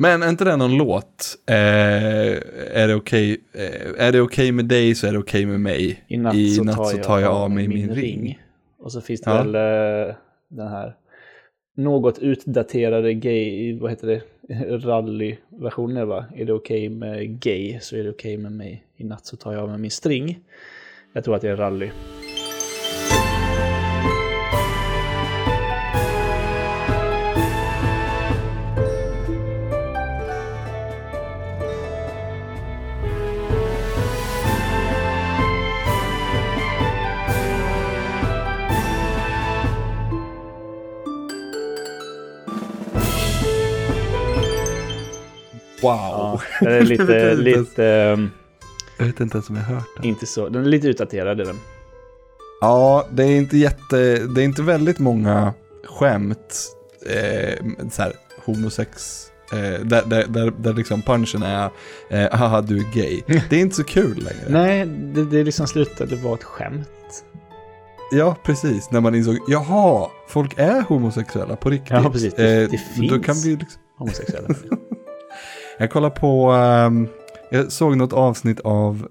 Men är inte det någon låt? Eh, är det okej eh, är det okej med dig så är det okej med mig. I natt, I så, natt tar så tar jag av mig min ring. Och så finns det Ja. väl eh, den här något utdaterade gay, vad heter det, rallyversionen va? Är det okej med gay så är det okej med mig. I natt så tar jag av mig min string. Jag tror att det är rally. Wow. Ja, den är Jag vet lite, ens- lite, ehm, Jag vet inte ens om jag har hört den. inte så, den är lite utdaterad är den. Ja, det är inte jätte, det är inte väldigt många skämt, eh, så här, homosex, eh, där, där, där, där liksom punchen är, eh, haha du är gay. Det är inte så kul längre. Nej, det, det liksom slutade vara ett skämt. Ja, precis. När man insåg, jaha, folk är homosexuella på riktigt. Ja, precis. Det- Eh, det Då finns. kan vi liksom... Homosexuella. Jag kollar på, ehm, jag såg något avsnitt av,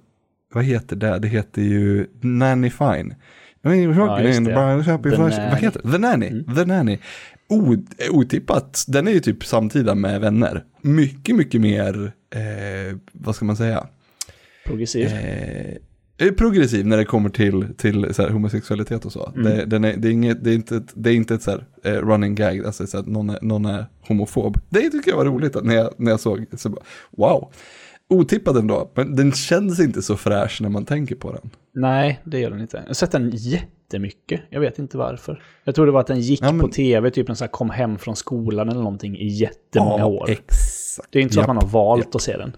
vad heter det? Det heter ju Nanny Fine. Ja, just det. Vad The Nanny. heter det? The Nanny. Mm. The Nanny. O, otippat, den är ju typ samtida med vänner. Mycket, mycket mer, eh, vad ska man säga? Progressiv. Eh, är progressiv när det kommer till, till så här, homosexualitet och så. Mm. Det, är, det, är inget, det är inte ett, det är inte ett så här, eh, running gag, alltså så att någon är, någon är homofob. Det tycker jag var roligt att när, jag, när jag såg, så bara, wow. Otippad ändå, men den känns inte så fräsch när man tänker på den. Nej, det gör den inte. Jag har sett den jättemycket. Jag vet inte varför. Jag tror det var att den gick Ja, men- på tv, typ en sån här kom hem från skolan eller någonting i jättemånga år. exakt. Det är inte så att man har valt japp. att se den.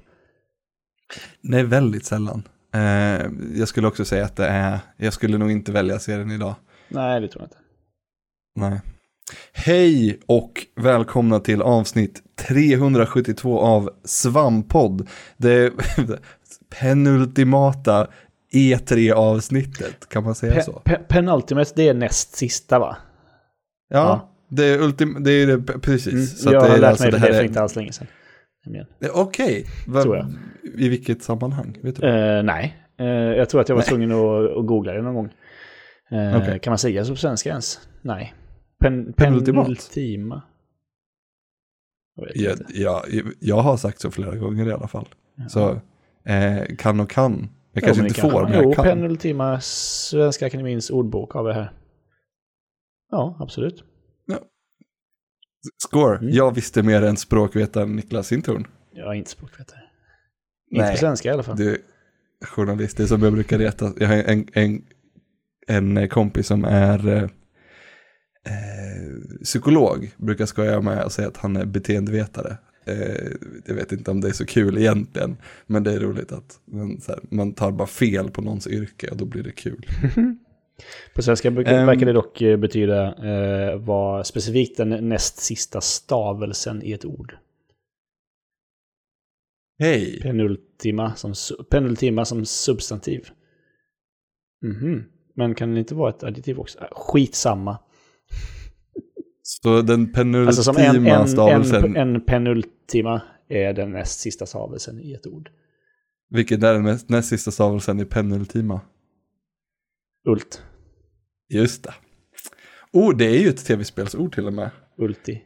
Nej, väldigt sällan. Eh, jag skulle också säga att det är, jag skulle nog inte välja att se den idag. Nej, det tror jag inte. Nej. Hej och välkomna till avsnitt 372 av Svampodd. Det penultimata E3-avsnittet, kan man säga Pe så? pe penultimate, det är näst sista va? Ja, ja. det är, ultim det, är det precis. Mm, Så jag det har är lärt alltså mig det, här för inte alls länge sedan. Nämligen. Okej, jag. i vilket sammanhang? Vet du? Eh, nej, Eh, jag tror att jag var Nej. tvungen att, att googla det någon gång. Eh, Okej. Kan man säga så på svenska ens? Nej. Pen Penultimat? penultima. Jag vet Ja, inte. ja, jag har sagt så flera gånger i alla fall. Så eh, kan och kan. Jag kanske inte kan får, man. men jag kan. penultima Svenska Akademins ordbok har vi här. Ja, absolut. Score, Mm. jag visste mer än språkvetaren Niklas Sintorn. Jag är inte språkvetare. Inte Nej, på svenska i alla fall. Du är journalist, det är som jag brukar reta. Jag har en, en, en kompis som är eh, eh, psykolog, brukar skoja med och säga att han är beteendevetare. Eh, jag vet inte om det är så kul egentligen, men det är roligt att man, så här, man tar bara fel på någons yrke och då blir det kul. På svenska Ehm. verkar det dock eh, betyda eh, vad specifikt den näst sista stavelsen i ett ord. Hej! Penultima som, penultima som substantiv. Mhm. Men kan det inte vara ett adjektiv också? Äh, Skitsamma. Så den penultima Alltså som en, en, stavelsen, en, en penultima är den näst sista stavelsen i ett ord. vilken är den näst sista stavelsen i penultima? Ult. Just det. Oh, det är ju ett tv-spelsord till och med. Ulti.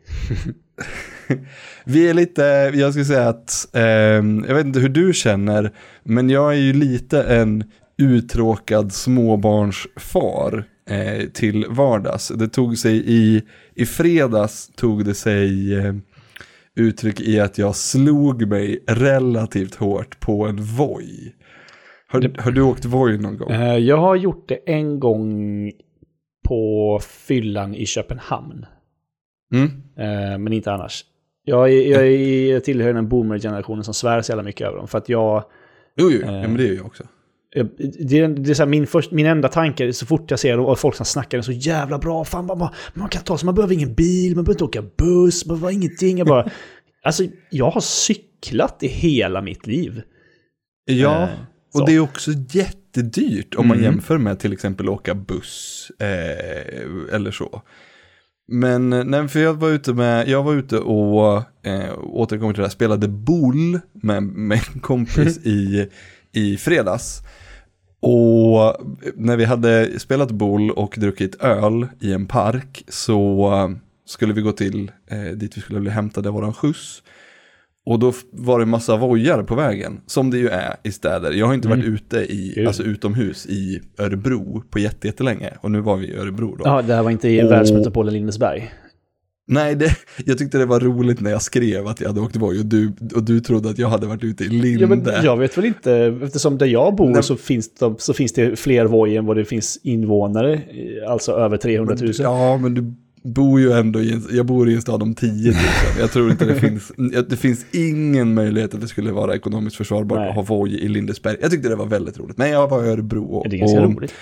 Vi är lite, jag skulle säga att, ehm, jag vet inte hur du känner, men jag är ju lite en uttråkad småbarnsfar eh, till vardags. Det tog sig i, i fredags tog det sig eh, uttryck i att jag slog mig relativt hårt på en voj. Har, har du åkt voj någon gång? Eh, Jag har gjort det en gång på fyllan i Köpenhamn. Mm? Eh, Men inte annars. Jag, är, jag, jag tillhör den boomer-generationen som svär så jävla mycket över dem. För att jag... Jo, jo, Eh. ja, men det är jag också. jag- Det är, det är så min, först, min enda tanke så fort jag ser dem och folk som snackar så jävla bra. Fan, man, man, kan ta sig, man behöver ingen bil, man behöver inte åka buss, man behöver ingenting. Jag bara... alltså, jag har cyklat i hela mitt liv. Ja, Eh, och det är också jättedyrt om man Mm. jämför med till exempel åka buss eh, eller så. Men nej, för jag var ute med, jag var ute och eh, återkommer till det här, spelade boll med, med en kompis i, i fredags. Och när vi hade spelat boll och druckit öl i en park så eh, skulle vi gå till eh, dit vi skulle bli hämtade av våran skjuts. Och då var det massa vojar på vägen, som det ju är i städer. Jag har inte varit ute i, alltså utomhus i Örebro på jätte- jättelänge. Och nu var vi i Örebro då. Ja, det här var inte i Och- världsmetropolen Lindesberg. Nej, det, jag tyckte det var roligt när jag skrev att jag hade åkt Voi och du, och du trodde att jag hade varit ute i Linde. Ja, men jag vet väl inte, eftersom där jag bor Nej. så, finns det, så finns det fler Voi än vad det finns invånare, alltså över 300 000. Ja, men du bor ju ändå i en, jag bor i en stad om 10 000. Jag tror inte det finns, det finns ingen möjlighet att det skulle vara ekonomiskt försvarbart Nej. att ha Voi i Lindesberg. Jag tyckte det var väldigt roligt. Men jag var i Örebro och, det är ganska och roligt.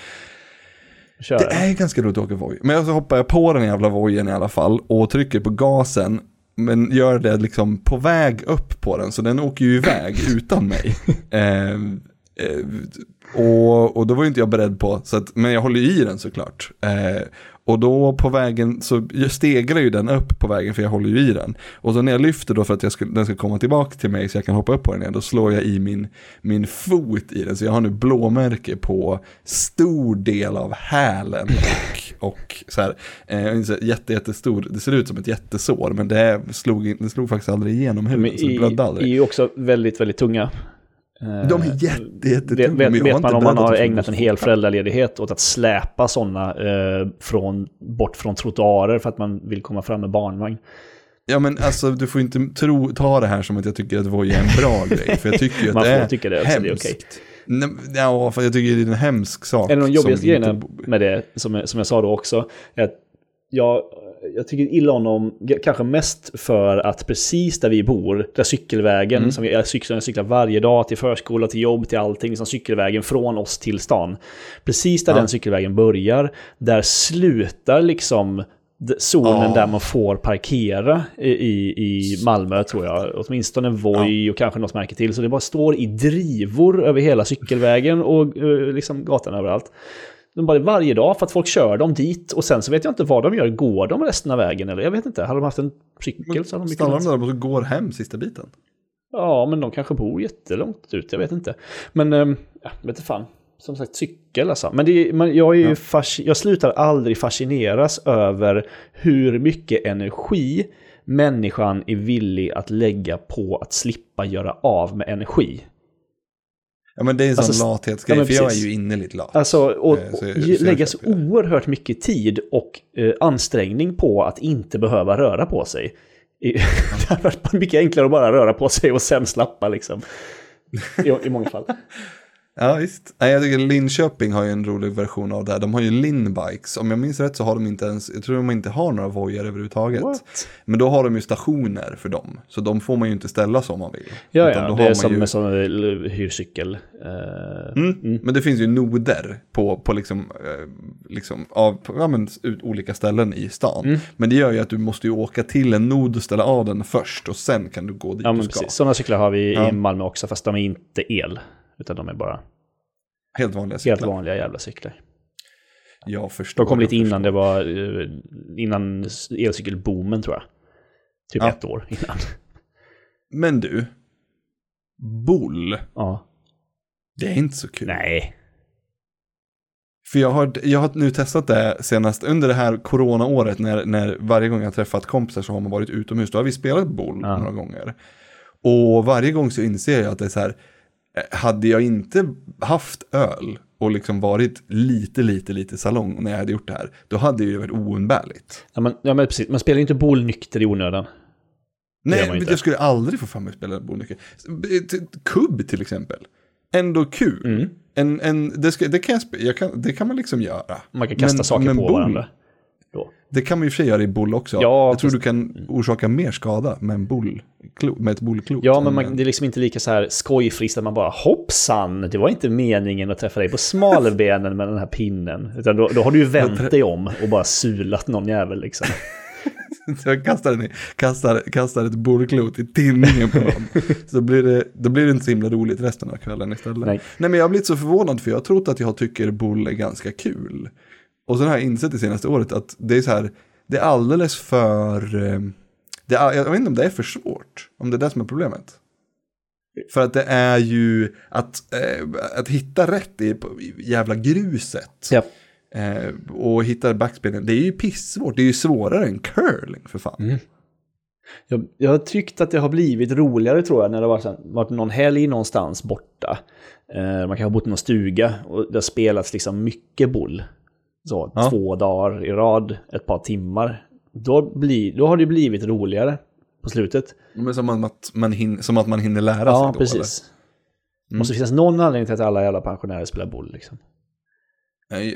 Köra. Det är ganska roligt att åka Voi. Men så hoppar jag på den jävla vojen i alla fall och trycker på gasen. Men gör det liksom på väg upp på den, så den åker ju iväg utan mig. Eh, eh, och, och då var ju inte jag beredd på, så att, men jag håller i den såklart. Eh, och då på vägen, så jag stegrar ju den upp på vägen för jag håller ju i den. Och så när jag lyfter då för att jag ska, den ska komma tillbaka till mig så jag kan hoppa upp på den igen, då slår jag i min, min fot i den. Så jag har nu blåmärke på stor del av hälen och, och så här, eh, så här jätte, jättestor, det ser ut som ett jättesår men det slog, det slog faktiskt aldrig igenom De huden så det blödde aldrig. är ju också väldigt, väldigt tunga. Eh, De är jätte, jättetunga. Vet, vet, vet man om man har ägnat en hel föräldraledighet åt att släpa sådana eh, från, bort från trottoarer för att man vill komma fram med barnvagn. Ja men alltså du får inte tro, ta det här som att jag tycker att Voi är en bra grej. För jag tycker ju att Man det är tycka det också, det är hemskt. Nej, Ja, för jag tycker det är en hemsk sak. En av de jobbigaste som inte- grejerna med det, som, som jag sa då också, är att jag, jag tycker illa om g- kanske mest för att precis där vi bor, där cykelvägen, Mm. som jag, cyklar, jag cyklar varje dag till förskola, till jobb, till allting, som cykelvägen från oss till stan. Precis där Ja. den cykelvägen börjar, där slutar liksom zonen Ja. där man får parkera i, i, Malmö tror jag. Åtminstone Voi och kanske något märke till. Så det bara står i drivor över hela cykelvägen och eh, liksom gatan överallt. De bara varje dag för att folk kör dem dit och sen så vet jag inte vad de gör. Går de resten av vägen eller? Jag vet inte. Hade de haft en cykel så hade de Stannar de där och går hem sista biten? Ja, men de kanske bor jättelångt ut. Jag vet inte. Men, ähm, ja, vet inte fan. Som sagt, cykel alltså. Men, det men jag, är Ja. jag slutar aldrig fascineras över hur mycket energi människan är villig att lägga på att slippa göra av med energi. Ja men det är en sån Alltså, lathetsgrej, ja, för jag är ju innerligt lat. Alltså, och, Eh, så och jag- så lägga så oerhört mycket tid och eh, ansträngning på att inte behöva röra på sig. I- det hade varit mycket enklare att bara röra på sig och sen slappa liksom. I, i många fall. Ja visst. Nej, jag tycker Linköping har ju en rolig version av det här. De har ju Linbikes. Om jag minns rätt så har de inte ens, jag tror de inte har några vojar överhuvudtaget. What? Men då har de ju stationer för dem. Så de får man ju inte ställa som man vill. Ja, Utan ja, det är som ju- med sån hyrcykel. Eh, Mm. Men det finns ju noder på, på liksom, eh, liksom av, ja, men, ut, olika ställen i stan. Mm. Men det gör ju att du måste ju åka till en nod och ställa av den först och sen kan du gå dit Ja, du ska. Sådana cyklar har vi i Malmö också, fast de är inte el. Utan de är bara Helt vanliga helt cyklar. vanliga jävla cyklar. Jag förstår. De kom lite innan det var, eh, innan elcykelboomen tror jag. Typ Ja. ett år innan. Men du, boll, Ja. det är inte så kul. Nej. För jag har, jag har nu testat det senast under det här coronaåret när, när varje gång jag träffat kompisar så har man varit utomhus. Då har vi spelat boll Ja. några gånger. Och varje gång så inser jag att det är så här, hade jag inte haft öl och liksom varit lite, lite, lite salong när jag hade gjort det här, då hade det ju varit oumbärligt. Ja, men, ja, men precis. Man spelar ju inte boll nykter i onödan. Nej, men jag skulle aldrig få fram att spela bollnyckel. Kubb till exempel. Ändå kul. Mm. En, en, det, ska, det, kan jag, jag kan, det kan man liksom göra. Man kan kasta Men- saker men på boll, varandra. Då. Det kan man ju för göra i boll också. Ja, jag tror du kan orsaka mer skada med, en boll, med ett bollklot. Ja, men man, det är liksom inte lika så här skojfriskt att man bara hoppsan, det var inte meningen att träffa dig på smalbenen med den här pinnen. Utan då, då har du ju vänt dig om och bara sulat någon jävel liksom. Jag kastar, den i, kastar, kastar ett bollklot i tinningen på någon. så blir det, då blir det inte så himla roligt resten av kvällen istället. Nej. Nej men jag har blivit så förvånad för jag har trott att jag tycker boll är ganska kul. Och sen har jag insett det senaste året att det är så här, det är alldeles för, eh, det är, jag vet inte om det är för svårt, om det är det som är problemet. För att det är ju att, eh, att hitta rätt i, jävla gruset. Ja. Eh, och hitta backspelen, det är ju pissvårt. Det är ju svårare än curling för fan. Mm. Jag, jag har tyckt att det har blivit roligare tror jag när det har varit, varit någon helg någonstans borta. Eh, man kan ha bott i någon stuga och det har spelats liksom mycket boll. Så Ja. två dagar i rad, ett par timmar. Då, blir, då har det blivit roligare på slutet. Men som att man, hin- som att man hinner lära sig Ja, då, precis. Mm. Måste finnas någon anledning till att alla jävla pensionärer spelar boll liksom.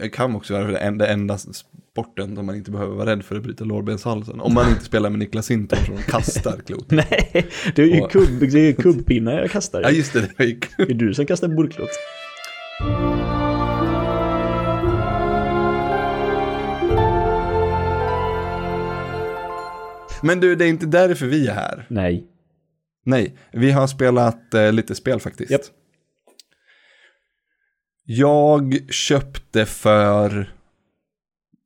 Jag kan också vara det enda, enda sporten där man inte behöver vara rädd för att bryta lårbenshalsen. Om man inte spelar med Niklas Sintor som kastar klot. Nej, det är ju Och- kubb, det är ju kubbpinnar jag kastar. Ja just det, det ju kul. Det är du som kastar bollklot. Men du, det är inte därför vi är här. Nej. Nej, vi har spelat eh, lite spel faktiskt. Japp. Jag köpte för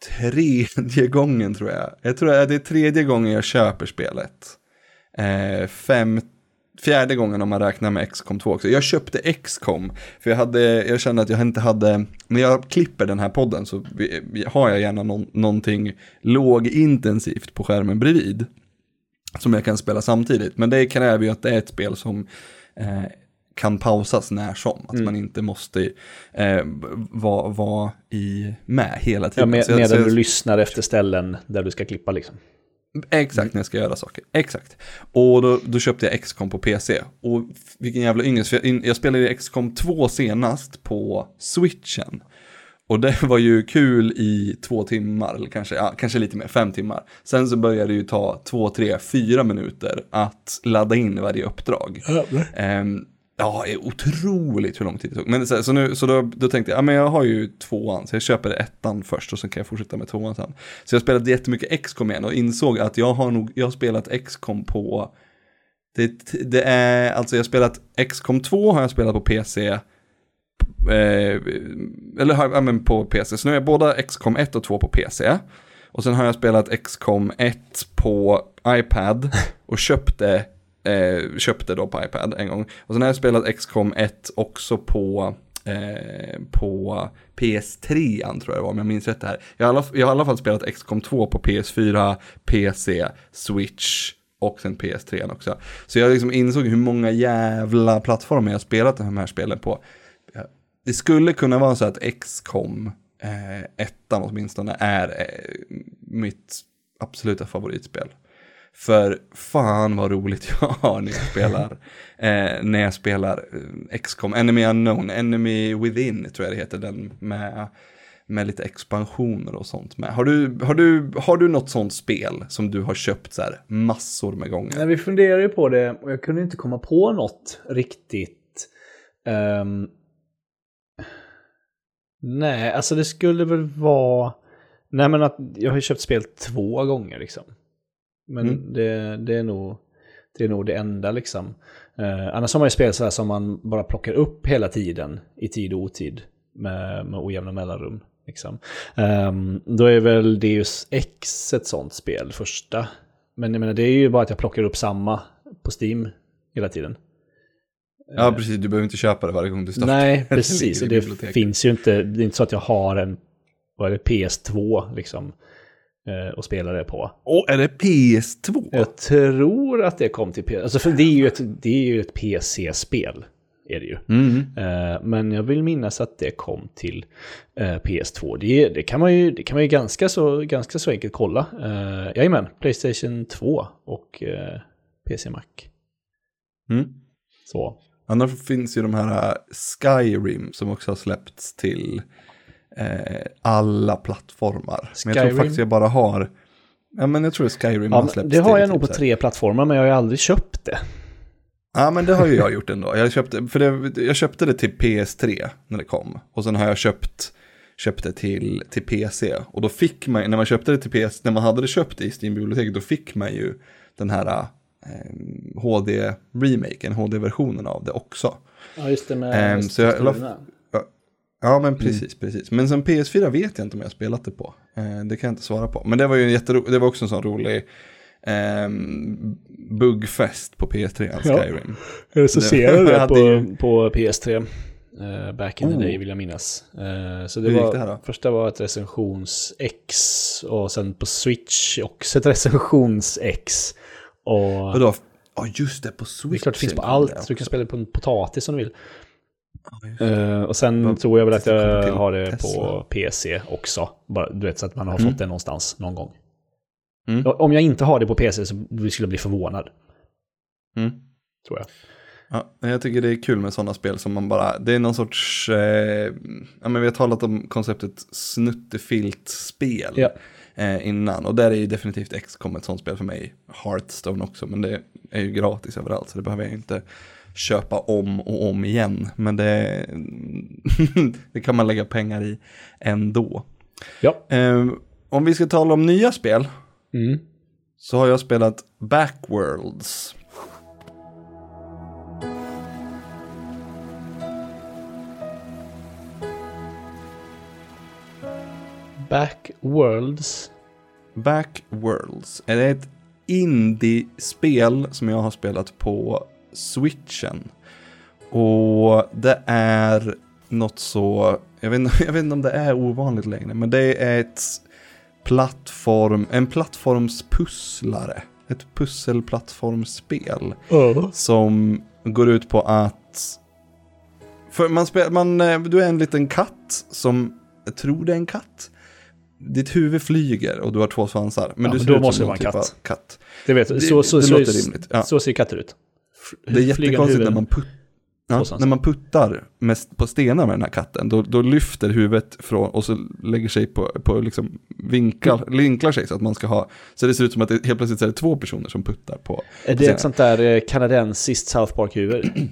tredje gången tror jag. Jag tror att det är tredje gången jag köper spelet. Eh, fem, fjärde gången om man räknar med XCOM 2 också. Jag köpte XCOM för jag, hade, jag kände att jag inte hade, när jag klipper den här podden så har jag gärna någon, någonting lågintensivt på skärmen bredvid. Som jag kan spela samtidigt. Men det kräver ju att det är ett spel som eh, kan pausas när som. Att Mm. man inte måste eh, vara var i, med hela Ja, tiden. med, jag- så medan jag- du lyssnar efter ställen där du ska klippa liksom. Exakt, när jag ska göra saker. Exakt. Och då, då köpte jag XCOM på PC. Och vilken jävla yngest, jag, jag spelade XCOM 2 senast på switchen. Och det var ju kul i två timmar, eller kanske, ja, kanske lite mer, fem timmar. Sen så började det ju ta två, tre, fyra minuter att ladda in varje uppdrag. Ehm, ja, det är otroligt hur lång tid det tog. Men så, så, nu, så då, då tänkte jag, ja men jag har ju tvåan, så jag köper ettan först och sen kan jag fortsätta med tvåan sen. Så jag spelade jättemycket XCOM igen och insåg att jag har nog, jag har spelat XCOM på, det, det är, alltså jag har spelat XCOM 2 har jag spelat på PC, eh, eller har- ja, men på PC, så nu är jag båda XCOM 1 och 2 på PC. Och sen har jag spelat XCOM 1 på iPad och köpte, eh, köpte då på iPad en gång. Och sen har jag spelat XCOM 1 också på, eh, på PS3 tror jag det var, om jag minns rätt det här. Jag har, i alla, jag har i alla fall spelat XCOM 2 på PS4, PC, Switch och sen PS3 också. Så jag liksom insåg hur många jävla plattformar jag spelat de här spelen på. Det skulle kunna vara så att XCOM eh, ettan åtminstone är eh, mitt absoluta favoritspel. För fan vad roligt jag har när jag spelar, eh, när jag spelar eh, XCOM, Enemy Unknown, Enemy Within tror jag det heter, den med, med lite expansioner och sånt med. Har du, har, du, har du något sånt spel som du har köpt så här massor med gånger? Nej, vi funderade ju på det och jag kunde inte komma på något riktigt. ehm, nej, alltså det skulle väl vara... Nej, men att jag har ju köpt spel två gånger liksom. Men Mm. det, det, är nog, det är nog det enda liksom. Eh, annars har man ju spel så här som man bara plockar upp hela tiden i tid och otid med, med ojämna mellanrum. Liksom. Ehm, då är väl Deus X ett sånt spel, första. Men jag menar, det är ju bara att jag plockar upp samma på Steam hela tiden. Ja, precis, du behöver inte köpa det varje gång du startar. Nej, precis. det finns ju inte, det är inte så att jag har en vad är det, PS2 liksom, eh, och spelar det på. Åh, är det PS2? Jag tror att det kom till PS... Alltså för det är ju ett, det är ju ett PC-spel. Är det ju. Mm. Eh, men jag vill minnas att det kom till eh, PS2. Det, det, kan man ju, det kan man ju ganska så, ganska så enkelt kolla. Uh, jajamän, Playstation 2 och eh, PC Mac. Mm. Så. Annars finns ju de här Skyrim som också har släppts till eh, alla plattformar. Men jag tror Skyrim? faktiskt jag bara har, ja men jag tror Skyrim Ja, har men släppts det har jag nog typ på så här. tre plattformar, men jag har ju aldrig köpt det. Ja men det har ju jag gjort ändå. Jag köpte, för det, jag köpte det till PS3 när det kom. Och sen har jag köpt, köpt det till, till PC. Och då fick man, när man köpte det till PC, när man hade det köpt i Steam-biblioteket, då fick man ju den här eh, HD-remaken, HD-versionen av det också. Ja, just det Ehm, så jag- Ja, men precis, precis. Men som PS4 vet jag inte om jag har spelat det på. Eh, det kan jag inte svara på. Men det var ju en jättero... det var också en sån rolig eh, buggfest på PS3, Ja. Skyrim. Jag recenserade Det det på, ju- på PS3. eh, back in the Oh. day vill jag minnas. Eh, så det Hur gick var, det här då? första var ett recensions-X och sen på Switch också ett recensions-X. Och Vadå? Ja, just det, på Switch. det är klart det finns på allt. det Du kan spela på en potatis om du vill. Eh, och sen Vad- tror jag väl att jag har det Tesla. på PC också. Bara, du vet, så att man har Mm. fått det någonstans någon gång. Mm. Om jag inte har det på PC så skulle jag bli förvånad, Mm. tror jag. Ja, jag tycker det är kul med sådana spel som man bara, det är någon sorts, eh, ja men vi har talat om konceptet snuttefilt-spel Ja. eh, innan. Och där är ju definitivt XCOM ett sånt spel för mig. Hearthstone också, men det är ju gratis överallt så det behöver jag inte köpa om och om igen. Men det, det kan man lägga pengar i ändå. Ja. Eh, om vi ska tala om nya spel Mm. så har jag spelat Backworlds. Backworlds. Backworlds är ett indie-spel som jag har spelat på switchen. Och det är något så, jag vet, inte- jag vet inte om det är ovanligt längre, men det är ett plattform, en plattformspusslare. Ett pusselplattformsspel som går ut på att för man spel, man, eh, du är en liten katt som, jag tror det är en katt. Ditt huvud flyger och du har två svansar. Men Ja, du men ser då ut måste som någon typ katt. av katt. Det vet du. Så, så, det så, låter rimligt. Ja. så ser katter ut. Det är jättekonstigt när man, put, ja, när man puttar mest på stenar med den här katten. Då, då lyfter huvudet från och så lägger sig på, på liksom vinklar, vinklar sig så att man ska ha. Så det ser ut som att det helt plötsligt är det två personer som puttar på. Är det scenen. ett sånt där eh, kanadensiskt South Park-huvud?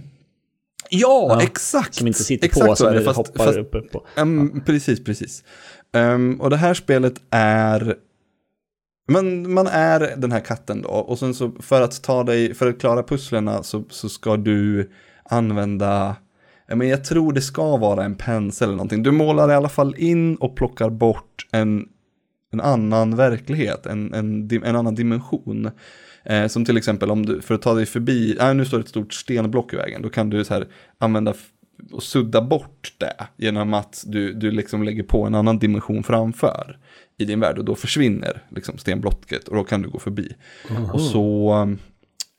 Ja, Ja, exakt! Som inte sitter exakt på, så som är det, fast- hoppar fast- uppe på. Um, Precis, precis. Ehm, och det här spelet är... Men man är den här katten då. Och sen så för att ta dig, för att klara pusslerna så, så ska du använda... Men jag tror det ska vara en pensel eller någonting. Du målar i alla fall in och plockar bort en, en annan verklighet, en, en, en annan dimension. Eh, som till exempel om du, för att ta dig förbi, äh, nu står det ett stort stenblock i vägen, då kan du så här använda och sudda bort det genom att du, du liksom lägger på en annan dimension framför i din värld och då försvinner liksom stenblocket och då kan du gå förbi. Och så,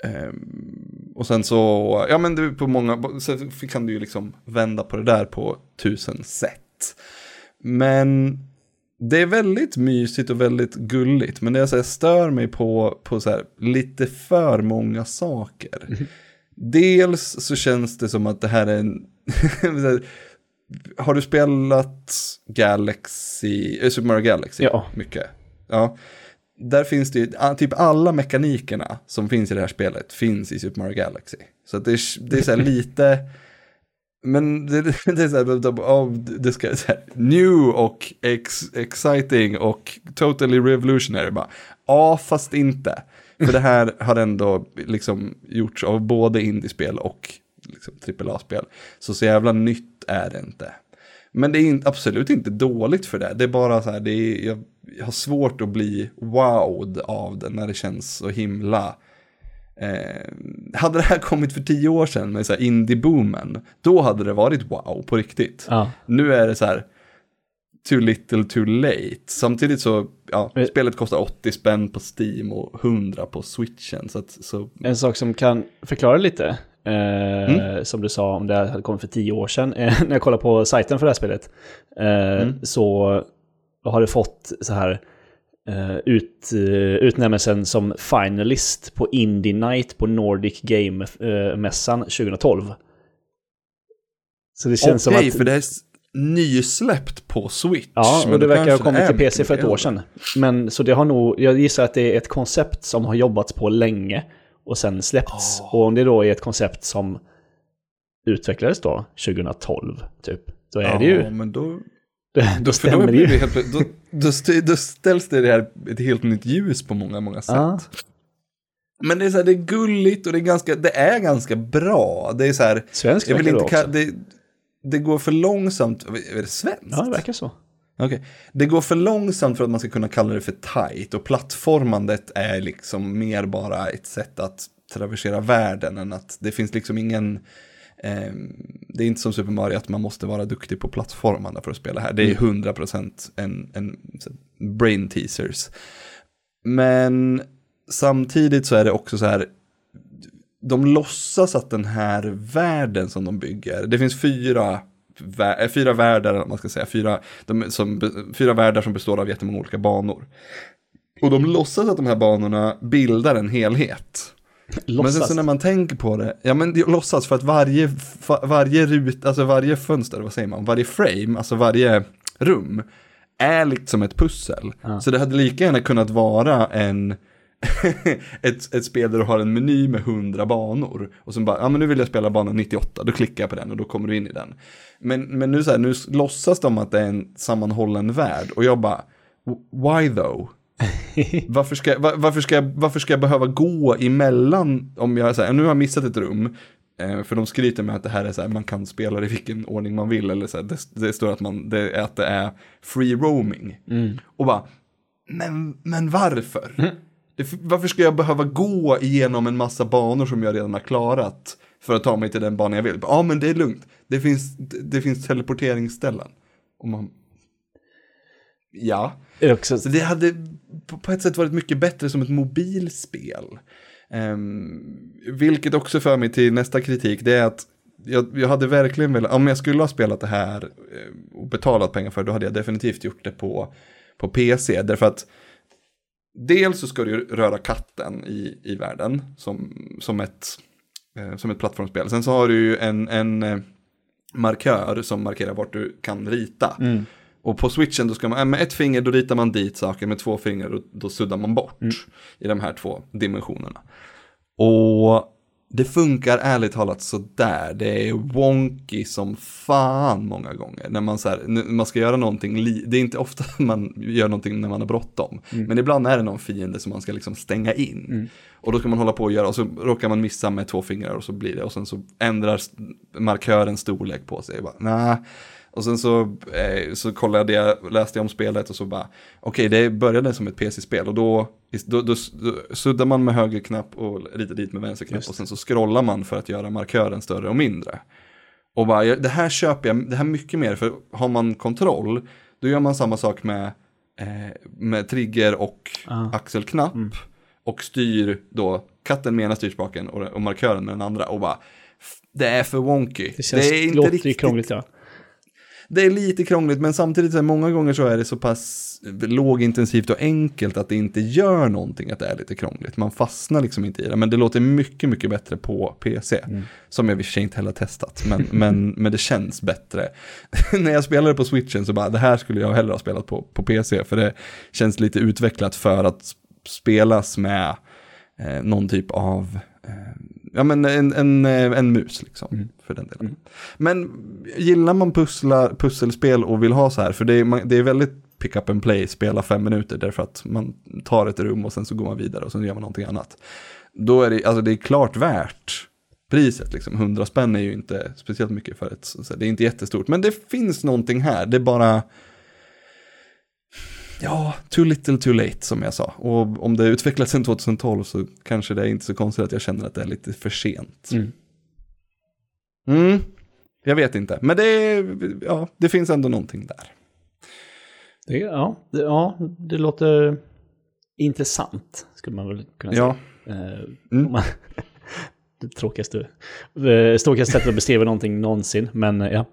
ehm, och sen så, ja men är på många, så kan du ju liksom vända på det där på tusen sätt. Men det är väldigt mysigt och väldigt gulligt, men det jag så här stör mig på, på så här, lite för många saker. Dels så känns det som att det här är en... har du spelat Galaxy, äh, Super Mario Galaxy? Ja. Mycket. Ja. Där finns det ju, typ alla mekanikerna som finns i det här spelet finns i Super Mario Galaxy. Så det är, det är så här lite... Men det, det är så här, oh, det ska så här, new och ex, exciting och totally revolutionary. Bara, Ja, fast inte. För det här har ändå liksom gjorts av både indiespel och liksom AAA-spel. Så så jävla nytt är det inte. Men det är in, absolut inte dåligt för det. Det är bara så här, det är, jag, jag har svårt att bli wowed av det när det känns så himla Eh, hade det här kommit för tio år sedan med så här indie-boomen, då hade det varit wow på riktigt. Ja. Nu är det så här, too little too late. Samtidigt så, ja, Men- spelet kostar 80 spänn på Steam och 100 på switchen. Så, att, så En sak som kan förklara lite, eh, Mm. som du sa om det hade kommit för tio år sedan, eh, när jag kollade på sajten för det här spelet, eh, Mm. så har det fått så här eh, ut, eh, utnämnelsen som finalist på Indie Night på Nordic Game-mässan 2012. Så det känns som Okej, att... för det är nysläppt på Switch. Ja, men och det då verkar ha kommit till PC för ett år sedan. Men så det har nog, jag gissar att det är ett koncept som har jobbats på länge och sen släppts. Ah. Och om det då är ett koncept som utvecklades då 2012, typ, då är Ja, det ju, men då, då då, stämmer det ju. helt, då, då, då ställs det här ett helt nytt ljus på många, många sätt. Ja. Men det är så här, det är gulligt och det är ganska, det är ganska bra. Det är så här, Svensk jag vill inte det, det går för långsamt, är det svenskt? Ja, det verkar så. Okej. Det går för långsamt för att man ska kunna kalla det för tight och plattformandet är liksom mer bara ett sätt att traversera världen än att det finns liksom ingen eh, det är inte som Super Mario att man måste vara duktig på plattformarna för att spela här. Det är 100% en, en så, brain teasers. Men samtidigt så är det också så här, de låtsas att den här världen som de bygger, det finns fyra, fyra världar, man ska säga, fyra, de, som, fyra världar som består av jättemånga olika banor. Och de låtsas att de här banorna bildar en helhet. Men sen Låtsas. så när man tänker på det, ja men det låtsas för att varje, varje rut, alltså varje fönster, vad säger man, varje frame, alltså varje rum är liksom ett pussel. Ja. Så det hade lika gärna kunnat vara en, ett, ett spel där du har en meny med 100 banor. Och så bara, ja men nu vill jag spela bana 98, då klickar jag på den och då kommer du in i den. Men, men nu så här, nu låtsas de att det är en sammanhållen värld och jag bara, why though? varför, ska, va- varför, ska jag, varför ska jag behöva gå emellan om jag säger nu har jag missat ett rum. Eh, för de skryter med att det här är så här, man kan spela det i vilken ordning man vill. Eller så här, det, det står att, man, det, att det är free roaming. Och bara, men, men varför? Det, varför ska jag behöva gå igenom en massa banor som jag redan har klarat? För att ta mig till den banan jag vill. Ja men det är lugnt. Det finns, det, det finns teleporteringsställen. Och man... Ja. Också, Så det hade på, på ett sätt varit mycket bättre som ett mobilspel. Ehm, vilket också för mig till nästa kritik, det är att jag, jag hade verkligen velat, om jag skulle ha spelat det här eh, och betalat pengar för det, då hade jag definitivt gjort det på, på PC. Därför att dels så ska du röra katten i, i världen som, som, ett, eh, som ett plattformsspel. Sen så har du ju en, en eh, markör som markerar vart du kan rita. Och på switchen då ska man, äh, med ett finger då ritar man dit saker, med två fingrar då, då suddar man bort i de här två dimensionerna. Och det funkar ärligt talat sådär. Det är wonky som fan många gånger. När man, så här, man ska göra någonting, det är inte ofta man gör någonting när man har bråttom. Men ibland är det någon fiende som man ska liksom stänga in. Och då ska man hålla på och göra, och så råkar man missa med två fingrar och så blir det. Och sen så ändrar markören storlek på sig. Bara, nah. Och sen så, eh, så kollade jag, läste jag om spelet och så bara, okej det började som ett PC-spel och då, då, då, då suddar man med höger knapp och ritar dit med vänster knapp och sen så scrollar man för att göra markören större och mindre. Och bara, det här köper jag, det här mycket mer, för har man kontroll, då gör man samma sak med, eh, med trigger och Ah. axelknapp och styr då katten med ena styrspaken och, och markören med den andra och bara, det är för wonky. det känns, är inte riktigt krångligt ja. Det är lite krångligt, men samtidigt så är många gånger så är det så pass lågintensivt och enkelt att det inte gör någonting att det är lite krångligt. Man fastnar liksom inte i det, men det låter mycket, mycket bättre på PC. Som jag i och för sig inte heller testat, men, men, men det känns bättre. När jag spelade på switchen så bara, det här skulle jag hellre ha spelat på, på PC, för det känns lite utvecklat för att spelas med eh, någon typ av eh, Ja men en, en, eh, en mus liksom, för den delen. Men gillar man pussla, pusselspel och vill ha så här, för det är, man, det är väldigt pick up and play, spela fem minuter, därför att man tar ett rum och sen så går man vidare och sen gör man någonting annat. Då är det, alltså det är klart värt priset, liksom. 100 spänn är ju inte speciellt mycket för ett, så det är inte jättestort, men det finns någonting här, det är bara, Ja, too little too late som jag sa. Och om det utvecklats sedan 2012 så kanske det är inte så konstigt att jag känner att det är lite för sent. Mm. Mm, jag vet inte. Men det, ja, det finns ändå någonting där. Det, ja, det, ja, det låter intressant, skulle man väl kunna säga. Ja, Eh, Mm. man, det tråkigaste, eh, tråkigaste sättet att beskriva någonting någonsin, men eh, ja.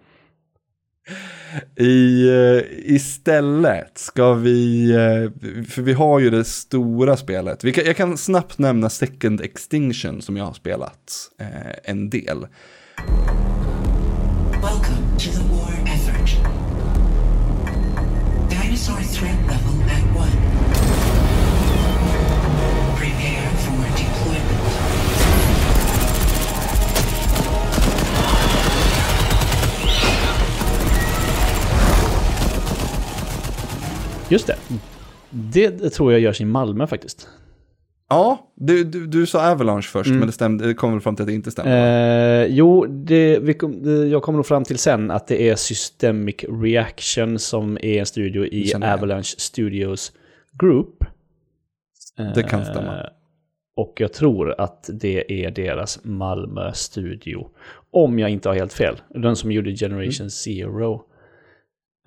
I, eh, istället ska vi, eh, för vi har ju det stora spelet. Vi kan, jag kan snabbt nämna Second Extinction som jag har spelat eh, en del. Welcome to the war effort. Dinosaur threat level at one. Just det. Det tror jag görs i Malmö faktiskt. Ja, du, du, du sa Avalanche först, men det, stämde, det kom väl fram till att det inte stämde. va? Eh, jo, det, vi kom, det, jag kommer nog fram till sen att det är Systemic Reaction som är en studio i. Avalanche Studios Group. Det kan Eh, stämma. Och jag tror att det är deras Malmö-studio. Om jag inte har helt fel. Den som gjorde Generation Mm. Zero.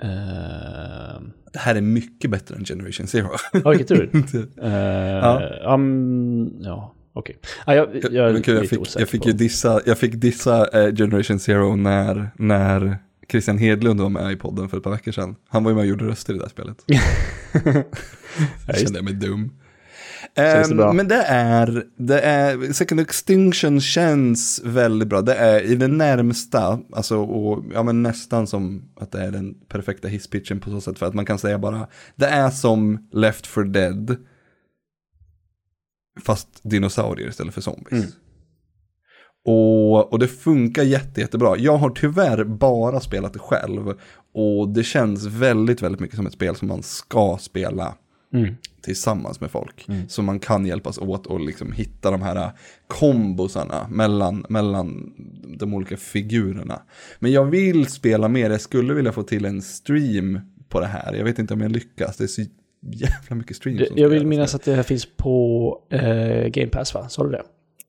Eh, Det här är mycket bättre än Generation Zero. ja, vilken tur. Eh, ja. um, ja, okej. Ja, jag, jag, jag fick, osäker jag fick ju dissa, jag fick dissa eh, Generation Zero när, när Christian Hedlund var med i podden för ett par veckor sedan. Han var ju med och gjorde röster i det här spelet. Ja, Jag kände mig dum. Känns det Ehm, bra? men det är, det är, Second Extinction känns väldigt bra. Det är i det närmsta, alltså och, ja, men nästan som att det är den perfekta hisspitchen på så sätt. För att man kan säga bara, det är som Left for Dead. Fast dinosaurier istället för zombies. Mm. Och, och det funkar jätte, jättebra. Jag har tyvärr bara spelat det själv. Och det känns väldigt, väldigt mycket som ett spel som man ska spela Mm. tillsammans med folk. Så man kan hjälpas åt och liksom hitta de här kombosarna mellan, mellan de olika figurerna. Men jag vill spela mer, jag skulle vilja få till en stream på det här. Jag vet inte om jag lyckas, det är så jävla mycket streams. Det, jag vill minnas att det här finns på eh, Game Pass, va? Sa du det?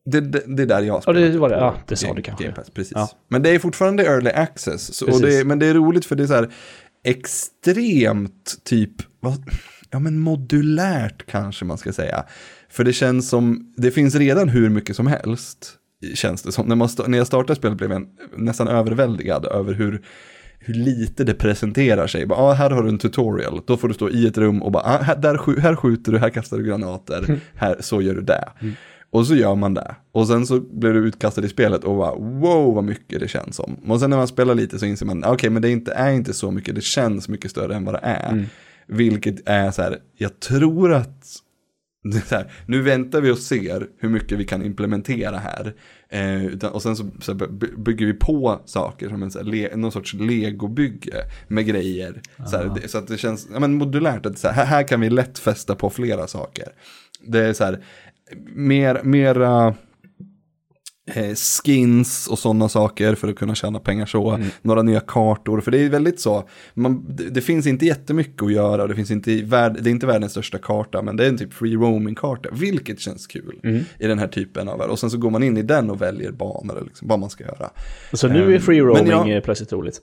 det, det, det är där jag Ja, spelar. det var det. Ja, det sa du kanske. Game Pass, precis. Ja. Men det är fortfarande early access. Så, det, men det är roligt för det är så här extremt typ, vad, ja men modulärt kanske man ska säga. För det känns som, det finns redan hur mycket som helst, känns det som. När, man, när jag startade spelet blev jag nästan överväldigad över hur hur lite det presenterar sig. Bara, ah, här har du en tutorial, då får du stå i ett rum och bara, ah, här, där, här skjuter du, här kastar du granater, här, så gör du det. Och så gör man det. Och sen så blir du utkastad i spelet och bara, wow vad mycket det känns som. Och sen när man spelar lite så inser man, okej men det är inte, är inte så mycket, det känns mycket större än vad det är. Vilket är så här, jag tror att här, nu väntar vi och ser hur mycket vi kan implementera här. Eh, utan, och sen så, så här, by- bygger vi på saker som en, så här, le, någon sorts legobygge med grejer. Så, här, det, så att det känns ja, men modulärt, att så här, här- kan vi lätt fästa på flera saker. Det är så här, mer, mera skins och sådana saker för att kunna tjäna pengar så. Några nya kartor, för det är väldigt så, man, det, finns inte jättemycket att göra, det, finns inte, värld, det är inte världens största karta, men det är en typ free roaming-karta, vilket känns kul i den här typen av värld. Och sen så går man in i den och väljer banor, liksom, vad man ska göra. Så nu är Ehm, free roaming jag- eh, plötsligt roligt.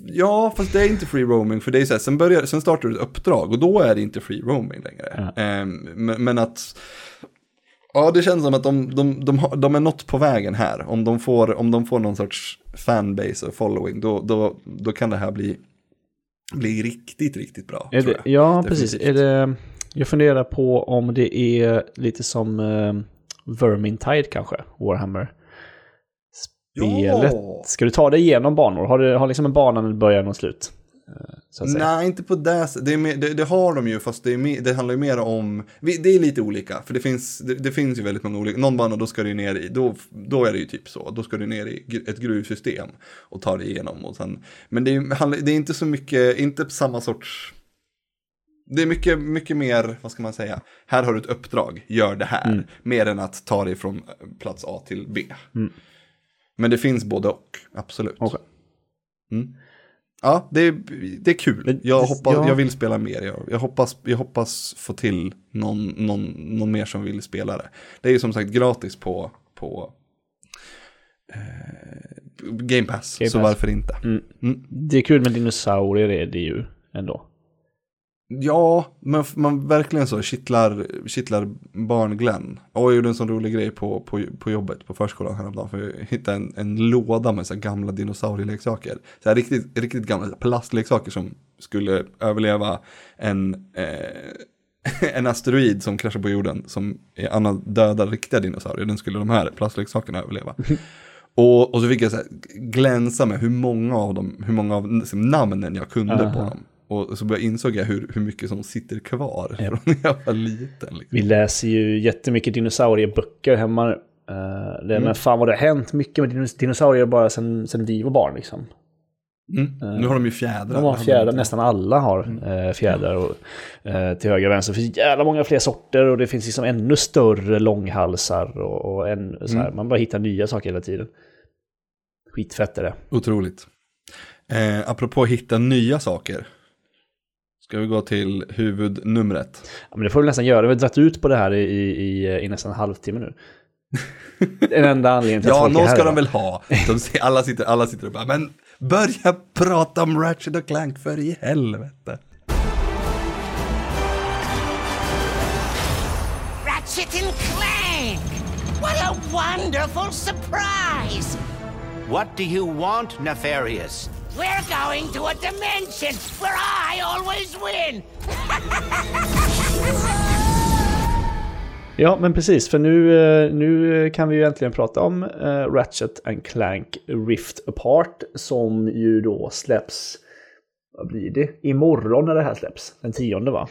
Ja, fast det är inte free roaming, för det är så här, sen, börjar, sen startar du ett uppdrag och då är det inte free roaming längre. Ehm, men, men att, ja det känns som att de, de, de, de är något på vägen här. Om de får, om de får någon sorts fanbase och following, då, då, då kan det här bli, bli riktigt, riktigt bra. Det, ja, precis. Är Definitivt. det, jag funderar på om det är lite som uh, Vermintide kanske, Warhammer. Spelet. Ja. Ska du ta dig igenom banor? Har du har liksom en bana med början och slut? Nej, inte på det det, mer- det, det har de ju, fast det, är mer, det handlar ju mer om, det är lite olika, för det finns, det, det finns ju väldigt många olika, någon bana då ska du ner i, då, då är det ju typ så, då ska du ner i ett gruvsystem och ta dig igenom och sen, men det är, det är inte så mycket, inte samma sorts, det är mycket, mycket mer, vad ska man säga, här har du ett uppdrag, gör det här, mer än att ta dig från plats A till B. Men det finns både och, absolut. Okej. Ja, det är, det är kul. Jag, hoppas, ja. jag vill spela mer. Jag, jag, hoppas, jag hoppas få till någon, någon, någon mer som vill spela det. Det är ju som sagt gratis på, på eh, Game Pass, Game så Pass. varför inte? Mm. Det är kul med dinosaurier är det ju ändå. Ja, men man verkligen så kittlar, kittlar barn Glenn. Och jag gjorde en sån rolig grej på, på, på jobbet på förskolan häromdagen. För jag hittade en, en låda med så gamla dinosaurieleksaker. Så här riktigt, riktigt gamla plastleksaker som skulle överleva en, eh, en asteroid som kraschar på jorden. Som är annan döda riktiga dinosaurier. Den skulle de här plastleksakerna överleva. Och, och så fick jag så här glänsa med hur många av dem, hur många av liksom, namnen jag kunde på Aha. dem. Och så insåg jag hur, hur mycket som sitter kvar från när jag var liten. Liksom. Vi läser ju jättemycket dinosaurieböcker hemma. Uh, det, Mm. Men fan vad det har hänt mycket med dinos- dinosaurier bara sen, sen vi var barn liksom. Mm. Nu har de ju fjädrar. De har fjädrar, nästan alla har eh, fjädrar och, eh, till höger och vänster. Det finns jävla många fler sorter och det finns liksom ännu större långhalsar och, och en, så här, man bara hittar nya saker hela tiden. Skitfett är det. Otroligt. Eh, apropå hitta nya saker. Ska vi gå till huvudnumret? Ja, men det får vi nästan göra. Vi har dragit ut på det här i, i, i nästan en halvtimme nu. Den enda anledningen till att Ja, folk är någon här ska idag. de väl ha. De ser, alla, sitter, alla sitter och bara, men börja prata om Ratchet och Clank för i helvete. Ratchet and Clank! What a wonderful surprise! What do you want, Nefarious? We're going to a dimension where I always win! Ja, men precis. För nu, eh, nu kan vi ju äntligen prata om eh, Ratchet and Clank Rift Apart som ju då släpps, vad blir det? Imorgon när det här släpps. Den tionde va?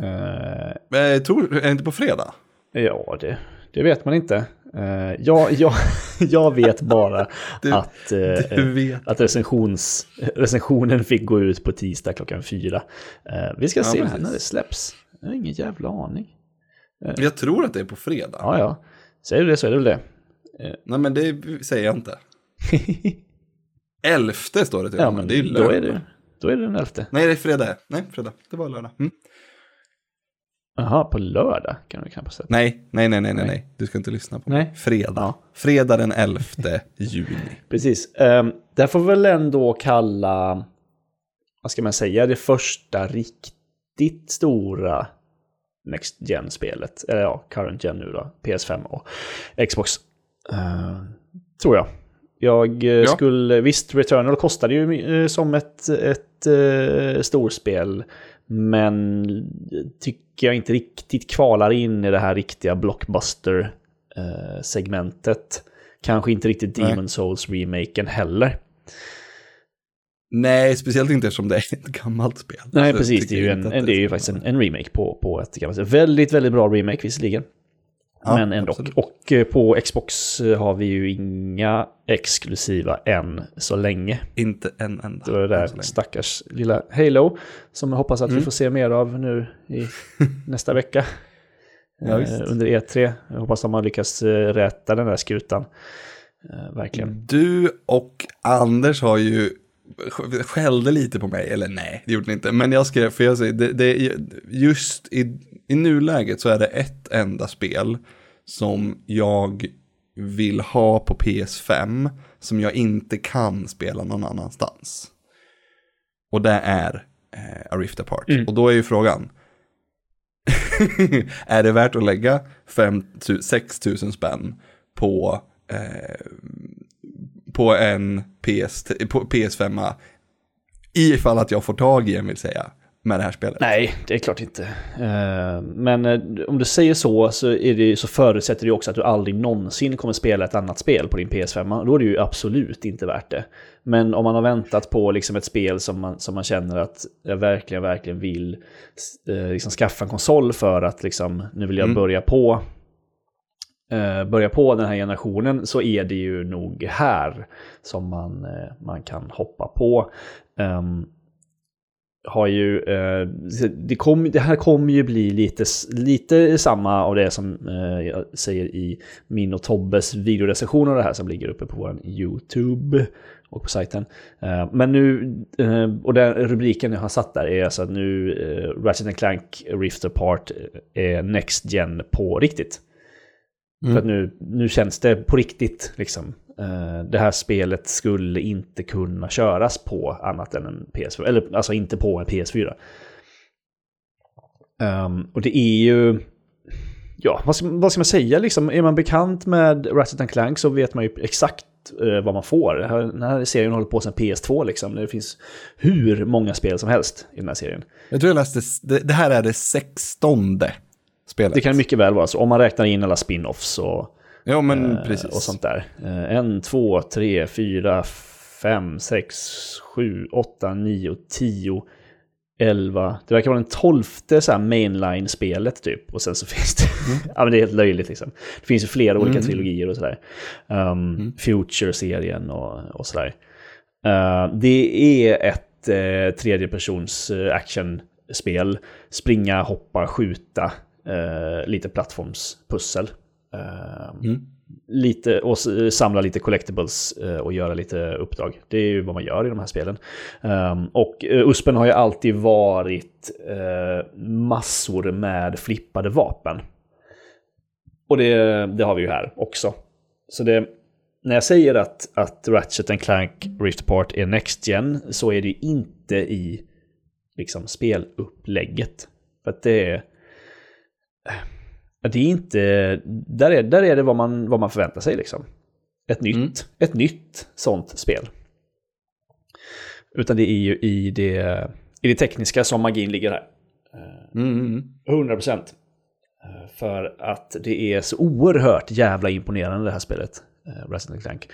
Eh, tror, är det inte på fredag? ja, det, det vet man inte. Eh, jag, jag, jag vet bara Du- att, eh, du vet. att recensions, recensionen fick gå ut på tisdag klockan fyra. Eh, vi ska Ja, se när det släpps. Jag har ingen jävla aning. Jag tror att det är på fredag. Ja, ja. Säger du det så är det väl det. Nej, men det säger jag inte. Elfte står det till Ja, men det är då är det, då är det den elfte. Nej, det är fredag. Nej, fredag. Det var lördag. Mm. Jaha, på lördag kan du knappast säga. Nej, nej, nej, nej, nej, nej. Du ska inte lyssna på mig. Nej. Fredag. Ja. Fredag den 11 juni. Precis. Um, det här får vi väl ändå kalla, vad ska man säga, det första riktigt stora Next Gen-spelet. Eller ja, Current Gen nu då. PS5 och Xbox. Eh, tror jag. Jag eh, Ja. skulle, visst, Returnal kostade ju eh, som ett, ett uh, storspel. Men tycker jag inte riktigt kvalar in i det här riktiga blockbuster-segmentet. Kanske inte riktigt. Demon Souls-remaken heller. Nej, speciellt inte eftersom det är ett gammalt spel. Nej, precis. Det är ju en, det är ju faktiskt en, en remake på, på ett gammalt Väldigt, väldigt bra remake visserligen. Ja, men ändå. absolut. Och eh, på Xbox eh, har vi ju inga exklusiva än så länge. Inte en enda. Det var det där stackars lilla Halo som jag hoppas att Mm. vi får se mer av nu i nästa vecka. Ja, eh, under E3. Jag hoppas de har lyckats eh, rätta den där skutan. Eh, verkligen. Du och Anders har ju skällde lite på mig, eller nej, det gjorde ni inte. Men jag skrev, för jag säger, det, det, just i, i nuläget så är det ett enda spel som jag vill ha på PS5, som jag inte kan spela någon annanstans. Och det är eh, A Rift Apart. Och då är ju frågan, är det värt att lägga 5 6 000 spänn på, eh, på en PS, på PS5 ifall att jag får tag i en vill säga med det här spelet? Nej, det är klart inte. Eh, Men eh, om du säger så så, är det, så förutsätter det också att du aldrig någonsin kommer spela ett annat spel på din PS5. Då är det ju absolut inte värt det. Men om man har väntat på liksom ett spel som man, som man känner att jag verkligen, verkligen vill eh, liksom skaffa en konsol för att liksom, nu vill jag Mm. börja på Eh, börja på den här generationen så är det ju nog här som man, eh, man kan hoppa på. Um, har ju, uh, det, kom, det här kommer ju bli lite, lite samma av det som uh, jag säger i min och Tobbes videorecension av det här som ligger uppe på vår YouTube och på sajten. Uh, men nu, och den rubriken jag har satt där är alltså att nu eh, Ratchet Clank Rift Apart är Next Gen på riktigt. För att nu, nu känns det på riktigt liksom. Eh, det här spelet skulle inte kunna köras på annat än en PS4. Eller alltså inte på en PS4. Ehm, och det är ju... Ja, vad ska, vad ska man säga liksom? Är man bekant med Ratchet Clank så vet man ju exakt eh, vad man får. Den här, den här serien håller på sedan PS2 liksom. Det finns hur många spel som helst i den här serien. Jag tror jag läste, det, det här är det sextonde spelet. Det kan mycket väl vara så. Om man räknar in alla spin-offs och... Ja, men Eh, precis. Och sånt där. Eh, En, två, tre, fyra, fem, sex, sju, åtta, nio, tio, elva. Det verkar vara den tolfte så mainline-spelet typ. Och sen så finns det... ja men det är helt löjligt liksom. Det finns ju flera olika trilogier och sådär. Um, Future-serien och, och sådär. Eh, det är ett uh, tredjepersons uh, actionspel. Springa, hoppa, skjuta. Eh, lite plattformspussel. Eh, lite, och samla lite collectibles eh, och göra lite uppdrag. Det är ju vad man gör i de här spelen. Um, och USPen har ju alltid varit massor med flippade vapen. Och det, det har vi ju här också. Så det, när jag säger att, att Ratchet and Clank Rift Apart är Next Gen så är det inte i liksom, spelupplägget. För att det är... Det är inte... Där är, där är det vad man, vad man förväntar sig liksom. Ett nytt, ett nytt sånt spel. Utan det är ju i det, i det tekniska som magin ligger här. Mm, mm. 100 procent. För att det är så oerhört jävla imponerande det här spelet. Uh, Resident Clank.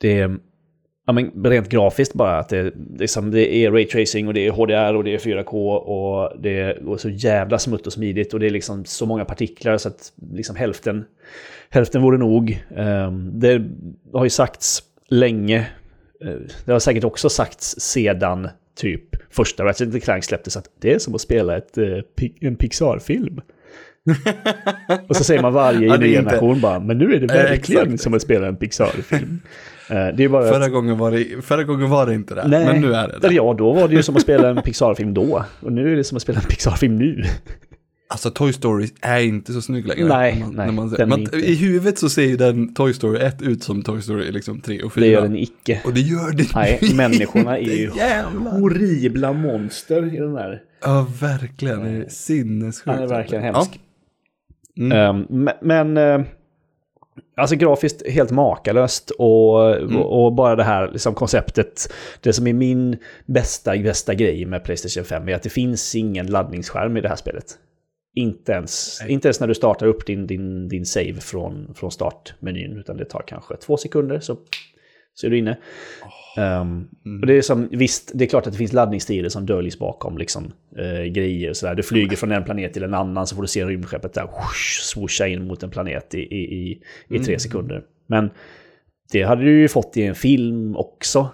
Det är ja, men rent grafiskt bara att det, det, är som, det är raytracing och det är HDR och det är 4K och det är så jävla smutt och smidigt och det är liksom så många partiklar så att liksom hälften, hälften vore nog. Um, det har ju sagts länge, eh, det har säkert också sagts sedan typ första Ratchet Clank släpptes att det är som att spela ett, eh, en Pixar-film. och så säger man varje Ja, generation bara, men nu är det verkligen exakt, som att spela en Pixar-film. Eh, det är bara Förra, gången var det, förra gången var det inte det, Nej, men nu är det det. ja, då var det ju som att spela en Pixar-film då. Och nu är det som att spela en Pixar-film nu. Alltså Toy Story är inte så snygg längre. Nej, man, nej, man, ser- den man. I huvudet så ser ju den Toy Story 1 ut som Toy Story liksom 3 och 4. Det gör den icke. Och det gör det Nej, inte. människorna är ju Jävlar. horribla monster i den där. Ja, verkligen. Det är sinnessjukt. Han är verkligen Ja. hemsk. Mm. Ehm, men, men eh, alltså grafiskt helt makalöst och, Mm. och, bara det här liksom konceptet. Det som är min bästa, bästa grej med Playstation 5 är att det finns ingen laddningsskärm i det här spelet. Inte ens, inte ens när du startar upp din, din, din save från, från startmenyn, utan det tar kanske två sekunder så, så är du inne. Ehm, och det är som, visst, det är klart att det finns laddningstider som döljs bakom liksom, eh, grejer. och Sådär. Du flyger från en planet till en annan så får du se rymdskeppet där whoosh, swoosha in mot en planet i, i, i, i tre sekunder. Men det hade du ju fått i en film också.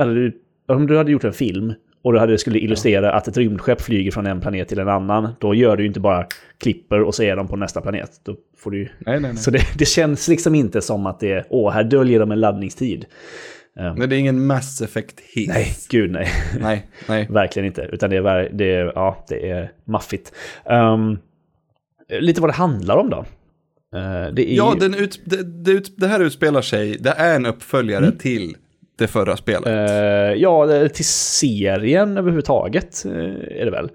Eller du, om du hade gjort en film och du hade, skulle illustrera att ett rymdskepp flyger från en planet till en annan, då gör du ju inte bara klipper och så är de på nästa planet. Då får du Nej, nej, nej. så det, det känns liksom inte som att det är, åh, här döljer de en laddningstid. Nej, det är ingen Mass Effect-hiss. Nej, gud nej. nej, nej. Verkligen inte. Utan det är, det är, ja, det är maffigt. Ehm, lite vad det handlar om då. Eh, det är Ja, den ut, det, det, det här utspelar sig, det är en uppföljare Mm. till det förra spelet. eh, ja, till serien överhuvudtaget eh, är det väl.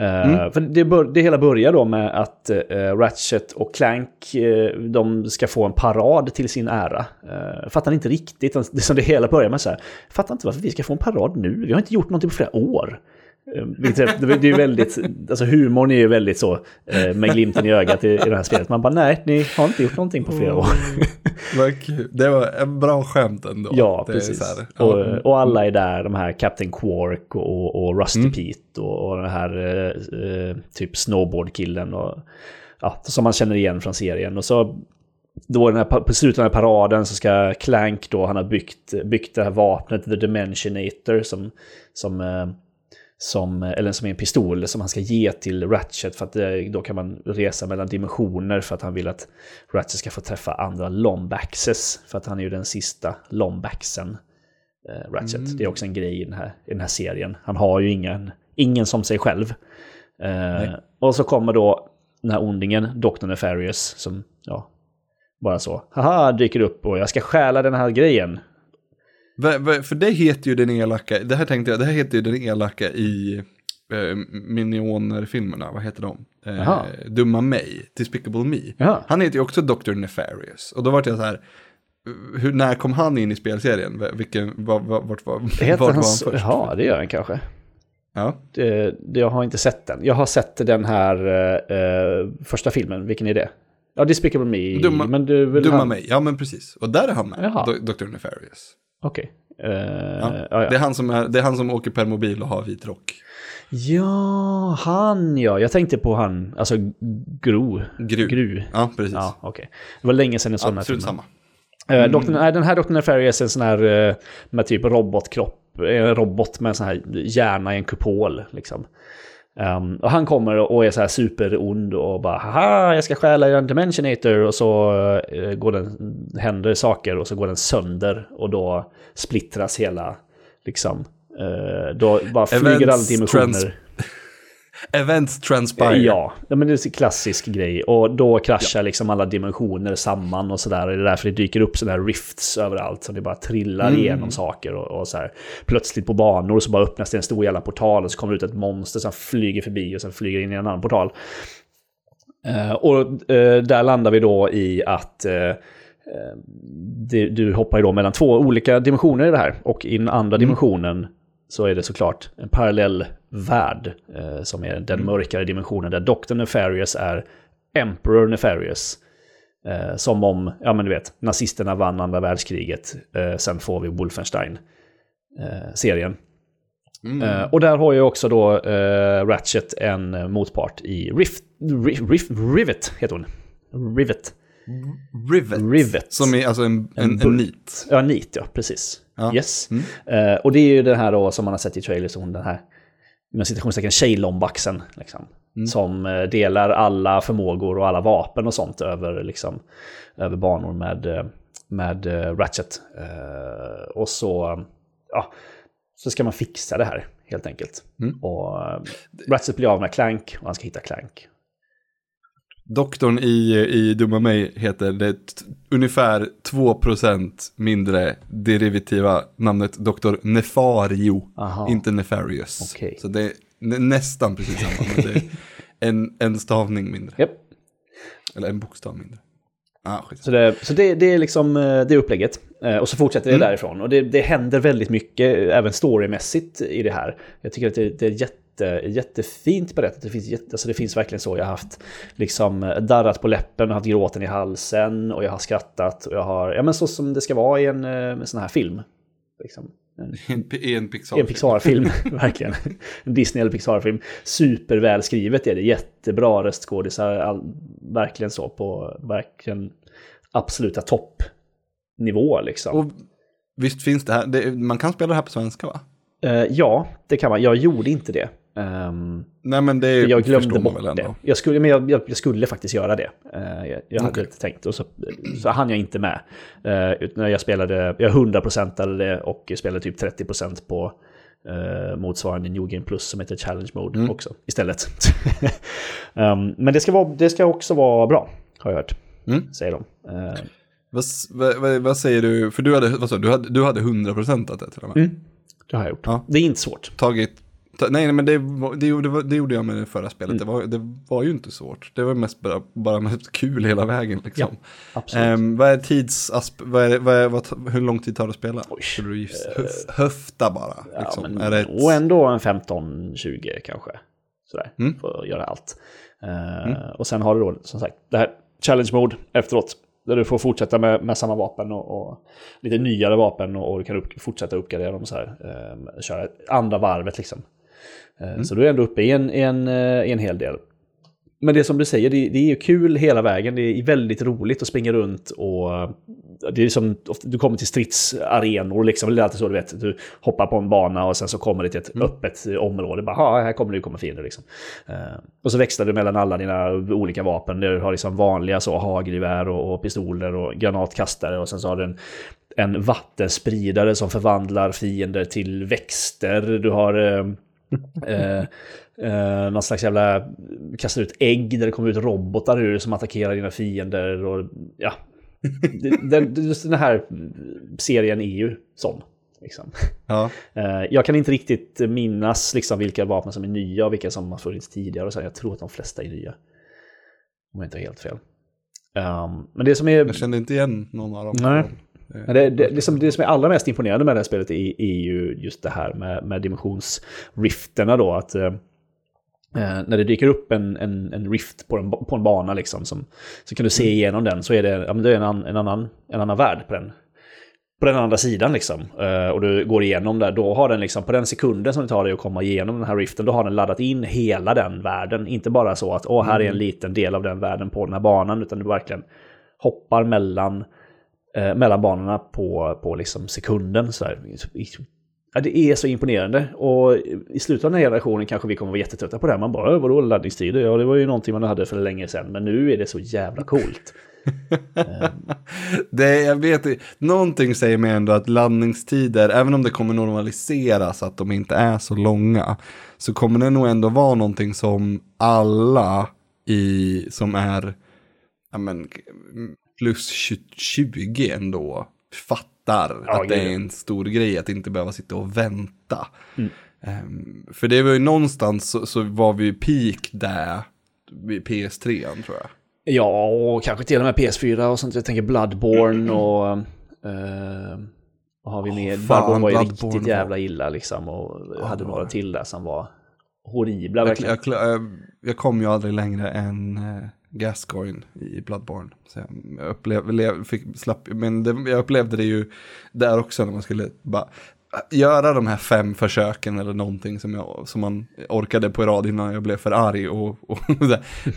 Eh, För det, bör, det hela börjar då med att eh, Ratchet och Clank eh, de ska få en parad till sin ära. Fattar inte riktigt, det som det hela börjar med så här. Fattar inte varför vi ska få en parad nu, vi har inte gjort någonting på flera år. Eh, Det är väldigt, alltså humorn är ju väldigt så eh, med glimten i ögat i, i det här spelet. Man bara nej, ni har inte gjort någonting på flera år. Kul. Det var en bra skämt ändå. Ja, det precis. här, ja. och, och alla är där, de här Captain Quark och, och Rusty Mm. Pete och, och den här eh, eh, typ snowboardkillen och ja, som man känner igen från serien. Och så då den här, på slutet av den här paraden så ska Clank då, han har byggt, byggt det här vapnet, The Dimensionator, som, som, som, eller som är en pistol som han ska ge till Ratchet för att eh, då kan man resa mellan dimensioner för att han vill att Ratchet ska få träffa andra Lombaxes, för att han är ju den sista Lombaxen, eh, Ratchet. Det är också en grej i den här, i den här serien. Han har ju ingen, ingen som sig själv. Eh, och så kommer då den här ondingen, Dr. Nefarious, som ja, bara så, haha, dyker upp och jag ska stjäla den här grejen. För det heter ju den elaka, det här tänkte jag, det här heter ju den elaka i eh, Minioner-filmerna, vad heter de? Eh. Dumma mig, Despicable Me. Jaha. Han heter ju också Dr. Nefarious. Och då var jag så här, hur, när kom han in i spelserien? Vilken, var, var, vart var, Heter vart var han först? Ja, det gör han kanske. Ja. Det, det, jag har inte sett den. Jag har sett den här eh, eh, första filmen. Vilken är det? Ja, Despicable Me. Dumma- men du, väl Dumma han... mig, ja men precis. Och där är han med, Jaha. Dr. Nefarious. Okej. Eh, Ja. ja, ja. Det, är han som är, det är han som åker per mobil och har vit rock. ja, han ja. Jag tänkte på han, alltså Gro. Gru. Gru. Ja, precis. Ja, okej. Det var länge sedan jag såg den här filmen. samma. Eh, Dr. nej, den här Dr. Nefarious är en sån här eh, med typ robotkropp, en robot med en sån här hjärna i en kupol. Liksom. Ehm, och han kommer och är så här superond och bara haha, jag ska stjäla er Dimensionator och så eh, går den, händer saker och så går den sönder och då splittras hela, liksom. Eh, då bara flyger alla dimensioner. Events transpire. Ja, ja, men det är en klassisk grej. Och då kraschar liksom alla dimensioner samman och sådär. Det är därför det dyker upp sådana här rifts överallt. Så det bara trillar Mm. igenom saker. Och, och så här. Plötsligt på banor så bara öppnas det en stor jävla portal. Och så kommer det ut ett monster som flyger förbi och sen flyger in i en annan portal. Eh, och eh, där landar vi då i att eh, det, du hoppar ju då mellan två olika dimensioner i det här. Och i den andra dimensionen så är det såklart en parallell värld eh, som är den mörkare dimensionen där Dr. Nefarious är Emperor Nefarious. Eh, som om, ja men du vet, nazisterna vann andra världskriget. Eh, sen får vi Wolfenstein-serien. Eh, och där har ju också då eh, Ratchet en motpart i Rift, Rift, Rift, Rivet, heter hon. Rivet. Rivet. Rivet. Som är alltså en, en, en, bull. nit. Ja, NEAT ja, precis. Ja. Yes. Eh, och det är ju den här då som man har sett i trailers, hon den här, med citationstecken, tjejlombaxen. Liksom, Som eh, delar alla förmågor och alla vapen och sånt över, liksom, över banor med, eh, med eh, Ratchet. Och så, ja, så ska man fixa det här, helt enkelt. Och eh, Ratchet blir av med Clank och han ska hitta Clank. Doktorn i, i Dumma mig heter det ungefär 2% mindre derivativa namnet Dr. Nefario. Aha. Inte Nefarious. Okej. Så det är nä- nästan precis samma. Men det är en, en stavning mindre. Japp. Eller en bokstav mindre. Ah. Så, det, så det, det är liksom eh, det är upplägget. Eh, Och så fortsätter det därifrån. Och det, det händer väldigt mycket, eh, även storymässigt, i det här. Jag tycker att det, det är jätte, jättefint berättat. Det finns, jätte, alltså det finns verkligen så. Jag har haft liksom eh, darrat på läppen och haft gråten i halsen. Och jag har skrattat. Och jag har, ja men så som det ska vara i en, eh, en sån här film. Liksom. En, En, P- en Pixar. en Pixar-film, verkligen. En Disney eller Pixar-film. Supervälskrivet är det, jättebra röstskådisar, all, verkligen så på verkligen absoluta toppnivå liksom. Och visst finns det här, det, man kan spela det här på svenska va? Eh, ja, det kan man. Jag gjorde inte det. Ehm, Nej men det jag glömde bort väl det. ändå. Jag skulle, men jag, jag, jag skulle faktiskt göra det. Eh, jag jag hade inte tänkt och så, så hann jag inte med. Uh, utan jag spelade, jag 100%ade det och spelade typ 30% på uh, motsvarande New Game Plus som heter Challenge Mode Mm. också istället. um, men det ska, vara, det ska också vara bra, har jag hört. Mm. Säger de. Eh, Vad, vad, vad, säger du, för du hade, vad sa du, hade, du hade 100% att det till och med. Mm. det har jag gjort. Ja. Det är inte svårt. Tagit, ta, nej nej, men det, det, gjorde, det gjorde jag med det förra spelet, Mm. det, var, det var ju inte svårt. Det var mest bara, bara mest kul hela vägen liksom. Absolut. Ehm, vad är tidsasp, vad är, vad är, vad, hur lång tid tar det att spela? Oj. Du gissa? Höf, höfta bara. Ja, Liksom. men, är det ett, Och ändå en 15-20 kanske. Sådär, Mm. för att göra allt. Eh, Och sen har du då som sagt det här challenge mode efteråt. Där du får fortsätta med, med samma vapen och, och lite nyare vapen och, och du kan upp, fortsätta uppgradera dem så här. Eh, köra andra varvet liksom. Eh, Så du är ändå uppe i en, en, eh, en hel del. Men det som du säger, det, det är ju kul hela vägen. Det är väldigt roligt att springa runt och det är som, du kommer till stridsarenor liksom. Det är alltid så du vet, du hoppar på en bana och sen så kommer det till ett öppet område. Bara, "Ha, här kommer det komma fiender liksom. Eh, och så växlar du mellan alla dina olika vapen. Du har liksom vanliga så, hagelgevär och, och pistoler och granatkastare och sen så har du en en vattenspridare som förvandlar fiender till växter. Du har eh, eh, någon slags jävla... Kastar ut ägg där det kommer ut robotar ur som attackerar dina fiender. Och, ja. den, just den här serien är ju sån. Liksom. ja. Eh, jag kan inte riktigt minnas liksom, vilka vapen som är nya och vilka som har funnits tidigare. Så. Jag tror att de flesta är nya. Om jag inte har helt fel. Um, men det som är... Jag kände inte igen någon av dem. Nej. Men det, det, det, som, det som är allra mest imponerande med det här spelet är, är ju just det här med, med dimensionsrifterna då. Att, eh, eh, när det dyker upp en, en, en rift på en, på en bana liksom, som, så kan du se igenom den så är det, ja, det är en, an- en, annan, en annan värld på den, på den andra sidan. Liksom. Eh, och du går igenom där, då har den liksom, på den sekunden som det tar dig att komma igenom den här riften, då har den laddat in hela den världen. Inte bara så att åh, här är en liten del av den världen på den här banan, utan du verkligen hoppar mellan eh, mellan banorna på, på liksom sekunden. Så. Ja, det är så imponerande. Och i slutet av den här generationen kanske vi kommer vara jättetrötta på det här. Man bara, äh, vadå laddningstider? Ja, det var ju någonting man hade för länge sedan. Men nu är det så jävla coolt. Det, jag vet någonting säger mig ändå att landningstider, även om det kommer normaliseras att de inte är så långa, så kommer det nog ändå vara någonting som alla i, som är, ja men, plus 20, 20 ändå fattar Ja, att det är en stor grej att inte behöva sitta och vänta. Ehm, för det var ju någonstans så, så var vi peak där, vid PS3 tror jag. Ja, och kanske till och med PS4 och sånt. Jag tänker Bloodborne och... Eh, vad har vi mer? fan, Bloodborne var ju Bloodborne riktigt jävla illa liksom. Och Ja, hade några till där som var horribla verkligen. jag, jag, jag kom ju aldrig längre än uh, Gascoigne i Bloodborne. Så jag, upplevde, lev, fick, slapp, men det, jag upplevde det ju där också när man skulle bara göra de här fem försöken eller någonting som, jag, som man orkade på rad innan jag blev för arg och, och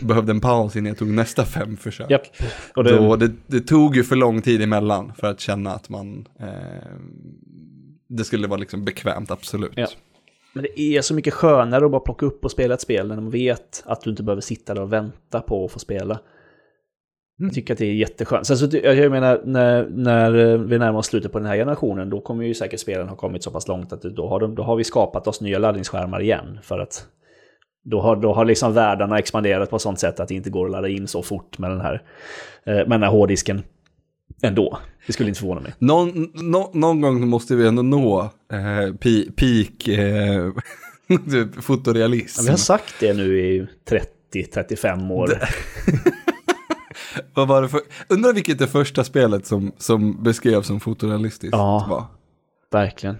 behövde en paus innan jag tog nästa fem försök. Japp. Och det, Då, det, det tog ju för lång tid emellan för att känna att man, eh, det skulle vara liksom bekvämt, absolut. Ja. Men det är så mycket skönare att bara plocka upp och spela ett spel när man vet att du inte behöver sitta där och vänta på att få spela. Mm. Jag tycker att det är jätteskönt. Sen så, jag menar, när, när vi närmar oss slutet på den här generationen, då kommer ju säkert spelen ha kommit så pass långt att då har, de, då har vi skapat oss nya laddningsskärmar igen. För att då har, då har liksom världarna expanderat på ett sånt sätt att det inte går att ladda in så fort med den här, eh, med den här hårddisken ändå. Det skulle inte förvåna mig. Någon, nå- någon gång måste vi ändå nå eh, pi, peak eh, typ fotorealism. Ja, vi har sagt det nu i 30-35 år. Vad var det för, undrar vilket det första spelet som, som beskrevs som fotorealistiskt Ja. var. Verkligen.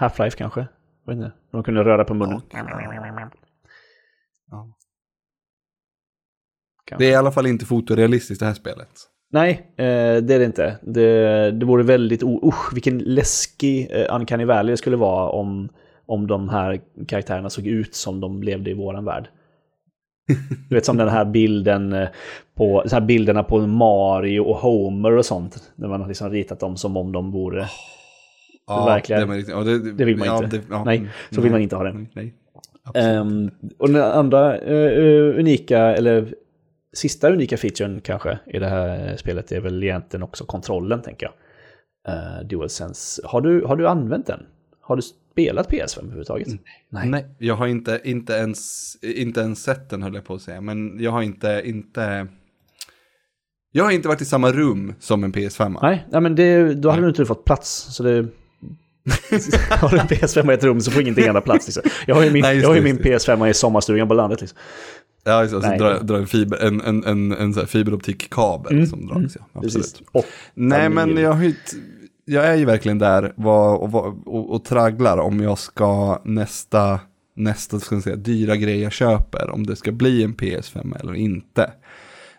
Half-Life kanske? Jag vet inte. De kunde röra på munnen. Ja. Det är i alla fall inte fotorealistiskt det här spelet. Nej, eh, det är det inte. Det, det vore väldigt... Oh, usch, vilken läskig eh, Uncanny Valley det skulle vara om, om de här karaktärerna såg ut som de levde i våran värld. Du vet som den här bilden eh, på, så här bilderna på Mario och Homer och sånt. När man har liksom ritat dem som om de vore... Ja, Verkligen. Det, ja, det, Det vill man ja, inte. det- Nej, mm, så vill man inte ha det. Nej, nej. Ehm, och den andra eh, unika, eller sista unika featuren kanske i det här spelet är väl egentligen också kontrollen, tänker jag. Uh, DualSense. Har du, har du använt den? Har du spelat PS5 överhuvudtaget? Nej. Nej, jag har inte, inte, ens, inte ens sett den höll jag på att säga. Men jag har inte, inte... Jag har inte varit i samma rum som en PS5. Nej, nej men det, då hade du inte fått plats. Så det... har du en PS5 i ett rum så får ingenting annat plats. Liksom. Jag har ju min, Nej, jag har min just PS5 i sommarstugan på landet. Liksom. Ja, just det, alltså dra, dra en, fiber, en, en, en, en så fiberoptikkabel Mm, som dras. Ja, absolut. Och, Nej, men jag, jag är ju verkligen där och, vad- och, och tragglar om jag ska nästa, nästa ska säga, dyra grej jag köper, om det ska bli en PS5 eller inte.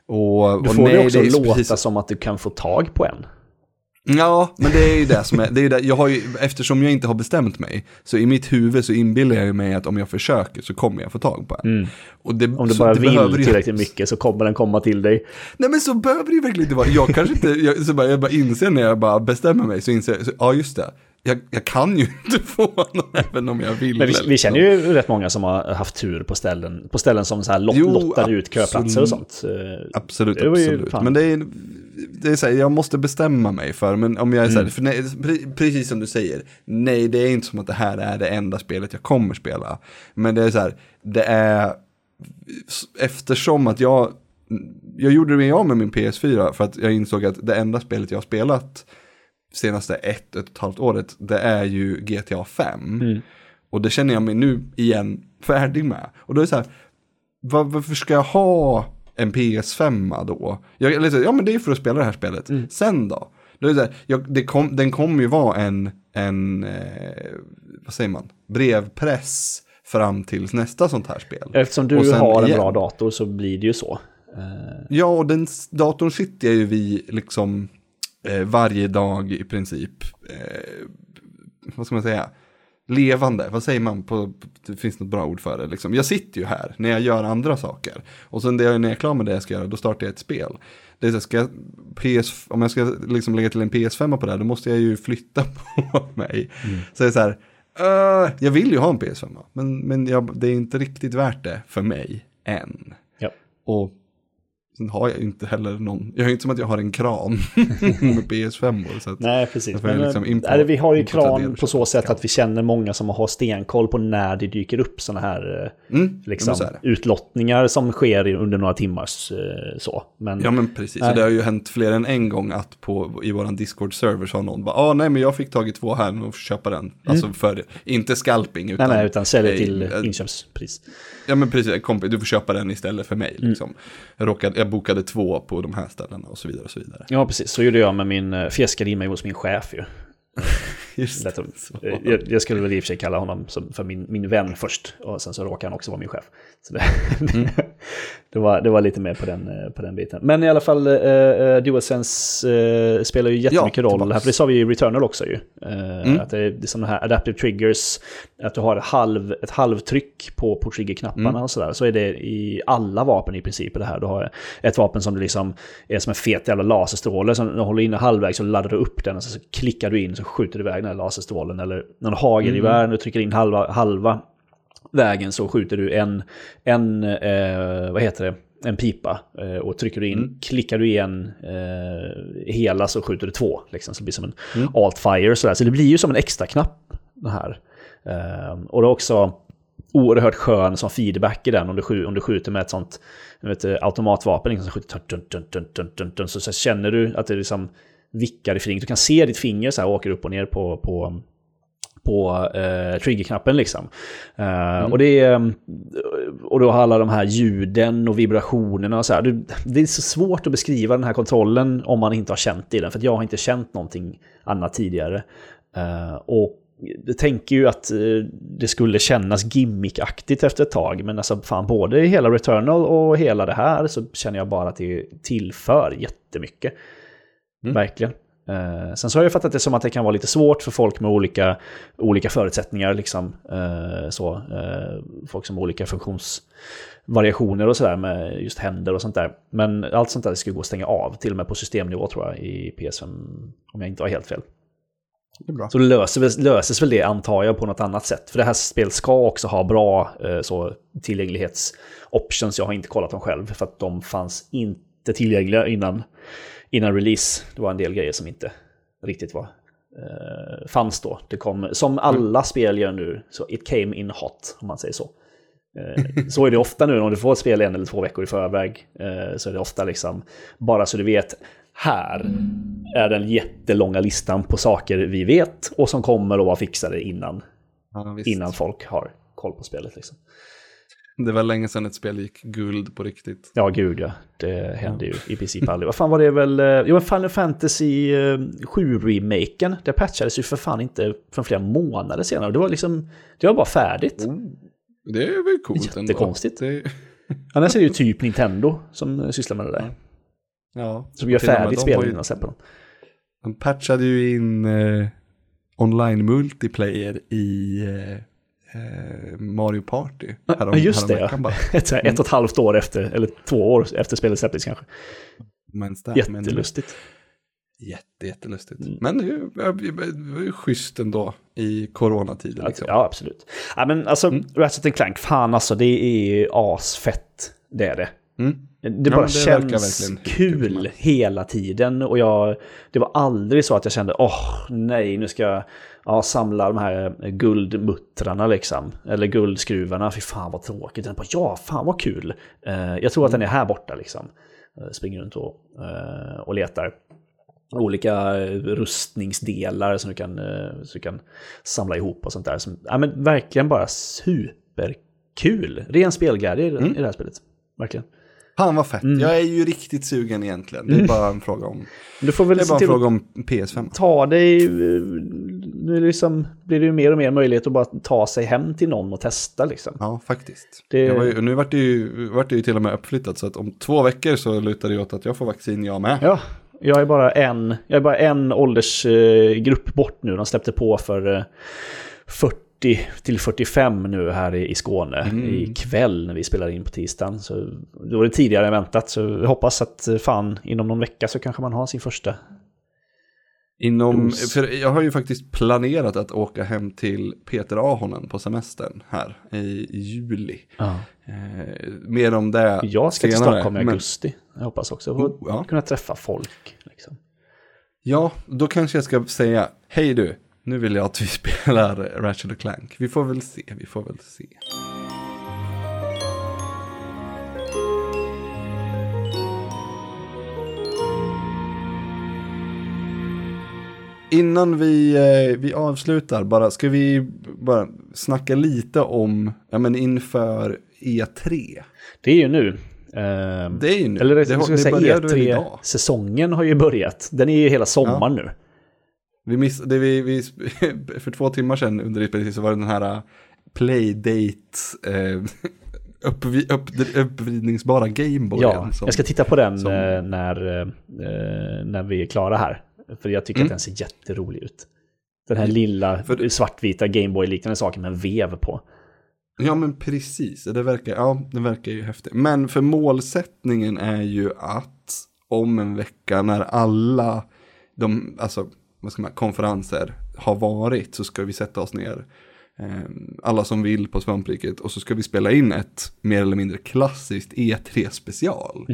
Och, du och får nej, det också är låta precis- som att du kan få tag på en. Ja, men det är ju det som är, det är ju det, jag har ju, eftersom jag inte har bestämt mig, så i mitt huvud så inbillar jag ju mig att om jag försöker så kommer jag få tag på en. Och det, Mm. Om du bara vill ju- tillräckligt mycket så kommer den komma till dig. Nej men så behöver det ju verkligen inte vara. Jag kanske inte, jag, så bara, jag bara inser när jag bara bestämmer mig, så inser jag, så, ja just det. Jag, jag kan ju inte få någon även om jag vill. Men vi, vi känner ju rätt många som har haft tur på ställen, på ställen som så här lot, Jo, lottar ut köplatser och absolut. sånt. Eh, Absolut, Det absolut. fan- Men det är, det är så här, jag måste bestämma mig för, men om jag är så Mm. här, för nej, pre- precis som du säger, nej det är inte som att det här är det enda spelet jag kommer spela. Men det är så här, det är, eftersom att jag, jag gjorde mig av med min PS4 för att jag insåg att det enda spelet jag har spelat senaste ett, ett och ett halvt året, det är ju GTA 5. Mm. Och det känner jag mig nu igen färdig med. Och då är det så här, var, varför ska jag ha en PS5 då? Jag, eller, så ja men det är för att spela det här spelet. Mm. Sen då? då är det så här, jag, det kom, den kommer ju vara en, en eh, vad säger man, brevpress fram tills nästa sånt här spel. Eftersom du har en igen. bra dator så blir det ju så. Eh, Ja, och den datorn sitter jag ju vid liksom eh, varje dag i princip. Eh, vad ska man säga? levande, vad säger man på, det finns något bra ord för det liksom. Jag sitter ju här när jag gör andra saker. Och sen när jag är klar med det jag ska göra, då startar jag ett spel. Det är så, ska jag, PS, om jag ska liksom lägga till en PS5 på det här, då måste jag ju flytta på mig. Så det är så här, "Äh, jag vill ju ha en PS5, men, men jag, det är inte riktigt värt det för mig än. Ja. Och sen har jag inte heller någon, jag är inte som att jag har en kran med PS5. Så att, Nej, precis. Men, liksom in på- nej, vi har ju kran och på så sätt att vi känner många som har stenkoll på när det dyker upp sådana här eh, Mm, liksom, så utlottningar som sker under några timmars eh, så. Men, Ja men precis, Nej. och det har ju hänt fler än en gång att på, i våran Discord-server så har någon bara, ah, nej men jag fick tag i två här, jag köpa den. Alltså för, inte scalping nej, utan... nej, utan säljer eh, till eh, inköpspris. Ja men precis, kompis, du får köpa den istället för mig Mm. liksom. Jag, råkade, jag bokade två på de här ställena och så vidare och så vidare. Ja, precis. Så gjorde jag med min, uh, fjäskade in mig hos min chef ju. Just Lätt eh, jag, jag skulle väl i och för sig kalla honom för min, min vän först. Och sen så råkade han också vara min chef. Så det, Mm. det, var, det var lite mer på den, eh, på den biten. Men i alla fall, uh, DualSense uh, spelar ju jättemycket Ja, roll här. För det sa vi i Returnal också ju. Eh, Mm. Att det är, det är sådana här adaptive triggers. Att du har ett, halv, ett halvtryck på, på triggerknapparna Mm. och sådär. Så är det i alla vapen i princip det här. Du har ett vapen som det liksom är som en fet jävla laserstråle. Som du håller inne halvvägs så laddar du upp den och så klickar du in så skjuter du iväg den här laserstrålen. Eller någon hagelgevär, när du trycker in halva, halva vägen så skjuter du en, en eh, vad heter det, en pipa. Eh, och trycker du in, klickar du igen eh, hela så skjuter du två. Liksom, så det blir som en alt-fire. Sådär. Så det blir ju som en extra knapp det här. Eh, och det är också oerhört skön som feedback i den om du, om du skjuter med ett sånt vet, automatvapen liksom, som skjuter dun, dun, dun, dun, dun, dun, så, så känner du att det liksom vickar i fingret. Du kan se ditt finger så här åker upp och ner på, på, på eh, triggerknappen liksom. Eh, Och det och då har alla de här ljuden och vibrationerna och så här. Det är så svårt att beskriva den här kontrollen om man inte har känt i den. För jag har inte känt någonting annat tidigare. Eh, och jag tänker ju att eh, det skulle kännas gimmickaktigt efter ett tag. Men alltså fan, både i hela Returnal och hela det här så känner jag bara att det tillför jättemycket. Verkligen. Eh, sen så har jag fattat det som att det kan vara lite svårt för folk med olika, olika förutsättningar. Liksom, eh, så, eh, folk som har olika funktionsvariationer och sådär med just händer och sånt där. Men allt sånt där ska gå att stänga av, till och med på systemnivå tror jag i PS5, om jag inte har helt fel. Det. Så löser, löses väl det antar jag på något annat sätt. För det här spelet ska också ha bra eh, så, tillgänglighetsoptions. Jag har inte kollat dem själv för att de fanns inte tillgängliga innan, innan release. Det var en del grejer som inte riktigt var eh, fanns då. Det kom, som alla spel gör nu, så it came in hot om man säger så. Eh, Så är det ofta nu om du får ett spel en eller två veckor i förväg. eh, Så är det ofta liksom, bara så du vet, här är den jättelånga listan på saker vi vet och som kommer att vara fixade innan, Ja, innan folk har koll på spelet. Liksom. Det var länge sedan ett spel gick guld på riktigt. Ja, gud ja. Det hände ju i princip aldrig. Vad fan var det väl? eh, Jo, men Final Fantasy 7-remaken. Det patchades ju för fan inte från flera månader senare. Det var liksom, det var bara färdigt. Det är väl coolt ändå. Jättekonstigt. Det, Annars är det ju typ Nintendo som eh, sysslar med det där. ja. Som gör färdigt spel innan de släpper dem. De patchade ju in eh, online multiplayer i eh, eh, Mario Party. Ja, just det. Ja. bara. Ett, här, ett och ett halvt år efter, eller två år efter spelet släpptes kanske. Men där, men- Jättelustigt. Jätte, jättelustigt. Mm. Men det var ju schysst ändå i coronatider. Liksom. Ja, absolut. Ja, men alltså, Ratchet Clank, fan alltså, det är asfett. Det är det. Mm. Det Ja, bara men det känns kul hela tiden. Och jag, det var aldrig så att jag kände, åh nej, nu ska jag ja, samla de här eh, guldmuttrarna liksom. Eller guldskruvarna, fy fan vad tråkigt. Den bara, ja, fan vad kul. Eh, jag tror att den är här borta liksom. Eh, springer runt och, och letar. Olika rustningsdelar som du kan, som du kan samla ihop och sånt där. Som, ja, men verkligen bara superkul. Ren spelglädje i, Mm. i det här spelet. Verkligen. Fan vad fett. Mm. Jag är ju riktigt sugen egentligen. Det är bara en fråga om, Du får väl det är bara en fråga om PS5. ta dig... eh, Nu liksom blir det ju mer och mer möjlighet att bara ta sig hem till någon och testa liksom. Ja, faktiskt. Det- Jag var ju, nu vart det, ju, vart det ju till och med uppflyttat så att om två veckor så lutar det åt att jag får vaccin jag med. Ja, jag är bara en, jag är bara en åldersgrupp bort nu. De släppte på för eh, 40 till 45 nu här i, Skåne Mm. ikväll när vi spelar in på tisdagen. Så då var det tidigare än väntat, så jag hoppas att eh, fan inom någon vecka så kanske man har sin första. Inom, för jag har ju faktiskt planerat att åka hem till Peter Ahonen på semestern här i juli. Eh, mer om det Jag ska till senare, Stockholm i men- augusti. Jag hoppas också Oh, ja. kunna träffa folk. Liksom. Ja, då kanske jag ska säga, hej du, nu vill jag att vi spelar Ratchet Clank. Vi får väl se, vi får väl se. Innan vi, eh, vi avslutar, bara, ska vi bara snacka lite om, ja men inför E3. Det är ju nu. Det är ju nu. Eller Det det, ska det säga började väl idag? E3-säsongen har ju börjat. Den är ju hela sommaren nu. Vi miss, det vi, vi, för två timmar sedan under inspelningen så var det den här uh, playdate eh, uppvi, upp, uppvridningsbara Gameboyen. Ja, som, jag ska titta på den som- eh, när, när vi är klara här. För jag tycker Mm. att den ser jätterolig ut. Den här lilla För- svartvita Gameboy-liknande saken med en vev på. Ja men precis, det verkar, ja, det verkar ju häftigt. Men för målsättningen är ju att om en vecka när alla de, alltså, vad ska man, konferenser har varit så ska vi sätta oss ner. eh, Alla som vill på Svampriket och så ska vi spela in ett mer eller mindre klassiskt E3 special.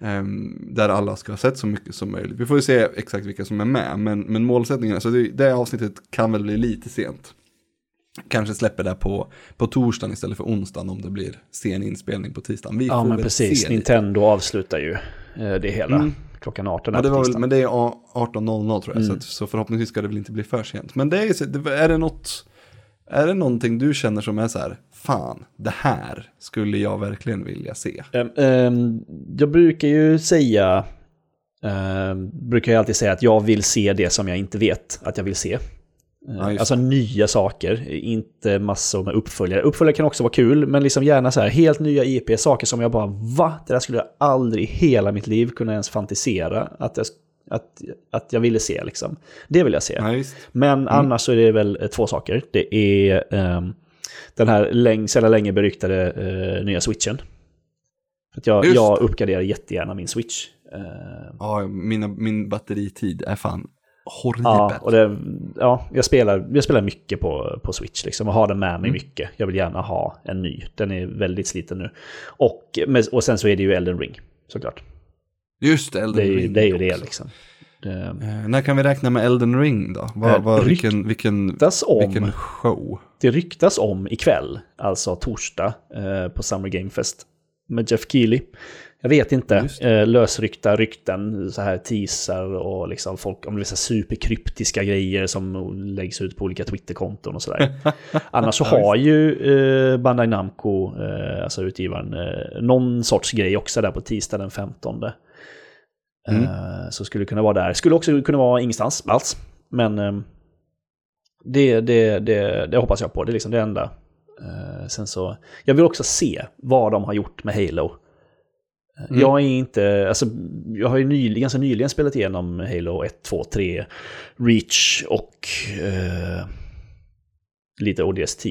Ehm, där alla ska ha sett så mycket som möjligt. Vi får ju se exakt vilka som är med, men, men målsättningen, alltså det, det avsnittet kan väl bli lite sent. Kanske släpper det på, på torsdagen istället för onsdagen om det blir sen inspelning på tisdagen. Vi Ja, men precis. Nintendo avslutar ju eh, det hela Mm. Klockan 18 Ja, det var väl, men det är a- 18.00 tror jag, Mm. så, att, så förhoppningsvis ska det väl inte bli för sent. Men det är, är det något, är det någonting du känner som är så här, fan, det här skulle jag verkligen vilja se. Ehm, ehm, jag brukar ju säga, ehm, brukar jag alltid säga att jag vill se det som jag inte vet att jag vill se. Eh, Ja, just alltså nya saker, inte massor med uppföljare. Uppföljare kan också vara kul, men liksom gärna så här helt nya IP, saker som jag bara va? Det där skulle jag aldrig i hela mitt liv kunna ens fantisera att jag, att, att jag ville se liksom. Det vill jag se. Ja. Men annars så är det väl eh, två saker. Det är ehm, den här läng, sedan länge beryktade eh, nya switchen. Att jag, Just jag uppgraderar jättegärna min switch. Eh, Ja, mina, min batteritid är fan horribel. ja, och det, ja, jag spelar, jag spelar mycket på, på switch liksom, och har den med mig mycket. Jag vill gärna ha en ny. Den är väldigt sliten nu. Och, och sen så är det ju Elden Ring, såklart. Just det, Elden Det är, Ring. det är ju det liksom. Det Eh, när kan vi räkna med Elden Ring då? Vad, Eh, vad, vilken, vilken, om vilken show? Det ryktas om ikväll, alltså torsdag, eh, på Summer Game Fest med Jeff Keely. Jag vet inte, eh, lösryckta rykten, så här teaser och liksom folk, om det så här superkryptiska grejer som läggs ut på olika Twitterkonton och sådär. Annars så har ju eh, Bandai Namco, eh, alltså utgivaren, eh, någon sorts grej också där på tisdag den 15. Mm. Eh, så skulle det kunna vara där. Skulle också kunna vara ingenstans alls. Men eh, det, det, det, det hoppas jag på. Det är liksom det enda. Eh, sen så, jag vill också se vad de har gjort med Halo. Eh, Mm. Jag är inte, alltså, jag har ju nyligen, ganska nyligen spelat igenom Halo 1, 2, 3, Reach och eh, lite ODST.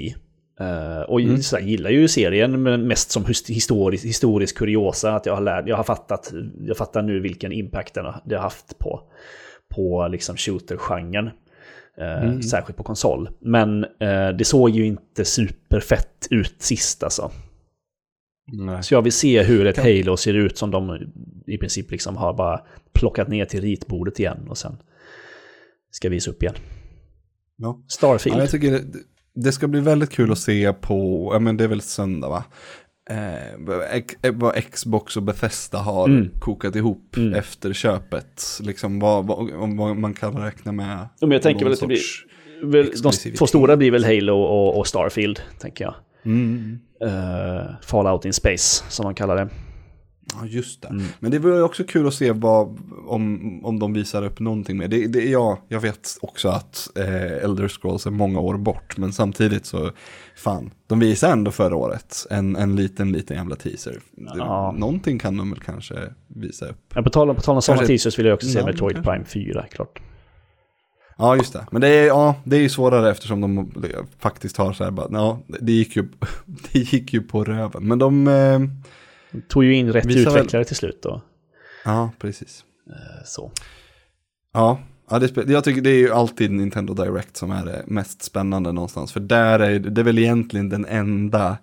Eh, och Mm. så här, gillar ju serien, men mest som his- historisk, historisk kuriosa. Att jag har, lärt, jag har fattat, jag fattar nu vilken impact den har, det har haft på, på liksom shooter-genren. Eh, Särskilt på konsol. Men eh, det såg ju inte superfett ut sist alltså. Nej. Så jag vill se hur ett Halo ser ut som de i princip liksom har bara plockat ner till ritbordet igen och sen ska visa upp igen. Ja. Starfield. Ja, jag tycker det, det ska bli väldigt kul att se på, ja men det är väl söndag va? Eh, vad eh, vad Xbox och Bethesda har Mm. kokat ihop efter köpet. Liksom vad, vad, om vad man kan räkna med. Men jag tänker väl att det blir- Väl, de två stora blir väl Halo och, och Starfield, tänker jag. Mm. Eh, Fallout in Space, som man kallar det. Ja, just det. Mm. Men det vore också kul att se vad, om, om de visar upp någonting mer. Det, det, ja, jag vet också att eh, Elder Scrolls är många år bort, men samtidigt så, fan, de visar ändå förra året en, en liten, liten jävla teaser. Det, Ja. Någonting kan de väl kanske visa upp. Men på tal om, på tal om sådana teasers vill jag också se Ja, Metroid kanske. Prime 4, klart. Ja, just det. Men det är, ja, det är ju svårare eftersom de faktiskt har så här bara, ja, det gick ju, det gick ju på röven. Men de, eh, Tog ju in rätt Visar väl- utvecklare till slut då. ja, precis. Eh, Så. Ja, ja det, jag tycker det är ju alltid Nintendo Direct som är det mest spännande någonstans. För där är det är väl egentligen den enda,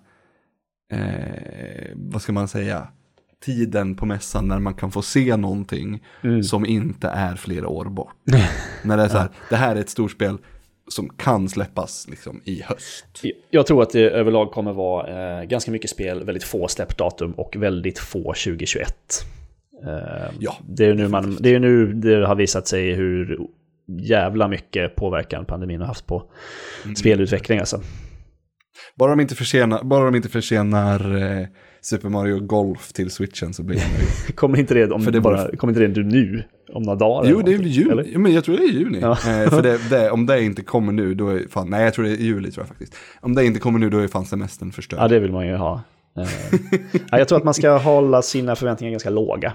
eh, vad ska man säga, tiden på mässan när man kan få se någonting som inte är flera år bort. när det är så här, det här är ett stort spel som kan släppas liksom i höst. Jag tror att det överlag kommer vara eh, ganska mycket spel, väldigt få släppdatum och väldigt få 2021. Eh, Ja, det, är nu man, det är nu det har visat sig hur jävla mycket påverkan pandemin har haft på spelutveckling. Alltså. Bara de inte försenar, bara de inte försenar eh, Super Mario Golf till switchen så blir jag nöjd. Kommer inte det, om För det bara, kommer inte det nu? Om några dagar? Jo, det är väl juni. Ja, men jag tror det är juni. Ja. Eh, för det, det, om det inte kommer nu, då är fan, nej jag tror det är juli tror jag faktiskt. Om det inte kommer nu, då är fan semestern förstörd. Ja, det vill man ju ha. Eh, ja, jag tror att man ska hålla sina förväntningar ganska låga.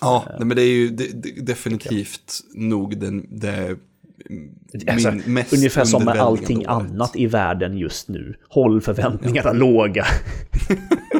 Ja, nej, men det är ju det, det, definitivt nog den, det Alltså, mest ungefär som med allting annat i världen just nu. Håll förväntningarna låga.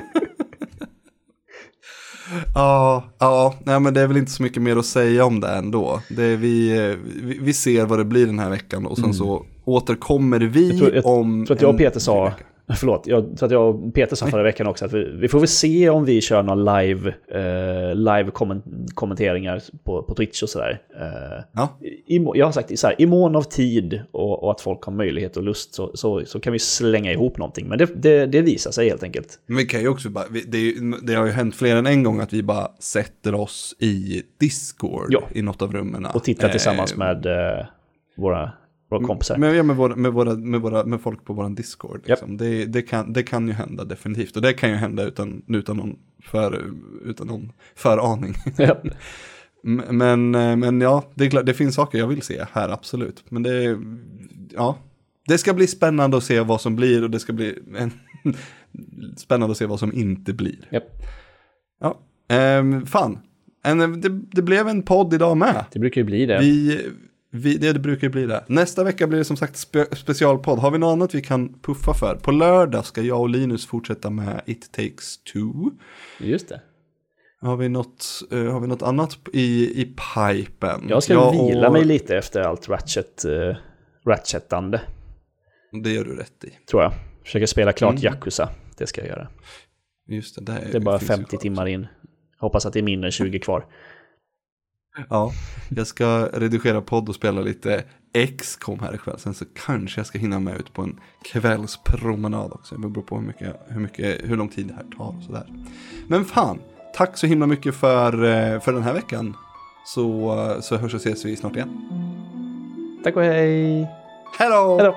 Ja, ja, nej men det är väl inte så mycket mer att säga om det ändå. Det är vi, vi, vi ser vad det blir den här veckan och sen så återkommer vi Mm. Jag tror, jag, om... tror att jag och Peter sa, vecka. Förlåt, jag tror att jag och Peter sa förra veckan också att vi, vi får väl se om vi kör några live, eh, live kommen- kommenteringar på, på Twitch och sådär. Eh, Ja, i, jag har sagt så här, i mån av tid och, och att folk har möjlighet och lust så, så, så kan vi slänga ihop någonting. Men det, det, det visar sig helt enkelt. men vi kan ju också bara, det, det har ju hänt fler än en gång att vi bara sätter oss i Discord Ja. i något av rummen. Och titta tillsammans med eh, våra, våra kompisar. Med, ja, med, våra, med, våra, med, våra, med folk på våran Discord. Liksom. Det, det, kan, det kan ju hända definitivt. Och det kan ju hända utan, utan, någon, för, utan någon föraning. M- men, eh, men ja, det, är klart, det finns saker jag vill se här, absolut. Men det, ja, det ska bli spännande att se vad som blir och det ska bli en, spännande att se vad som inte blir. Japp. Ja, ehm, fan. En, det, det blev en podd idag med. Det brukar ju bli det. Vi, vi, det, det brukar ju bli det. Nästa vecka blir det som sagt spe, specialpodd. Har vi något annat vi kan puffa för? På lördag ska jag och Linus fortsätta med It takes two. Just det. Har vi något, eh, har vi något annat i, i pipen? Jag ska Jag vila och- mig lite efter allt ratchet, uh, ratchetande, Det gör du rätt i. tror jag. Försöker spela klart Mm. Yakuza. Det ska jag göra. Just det, Det är bara finns ju 50 kvar. timmar in. Hoppas att det är mindre än 20 kvar. Ja, jag ska redigera podd och spela lite X-com här ikväll. Sen så kanske jag ska hinna med ut på en kvällspromenad också. Det beror på hur, mycket, hur, mycket, hur lång tid det här tar och sådär. Men fan, tack så himla mycket för, eh, för den här veckan. Så, så hörs och ses vi snart igen. Tack och hej! Hej då!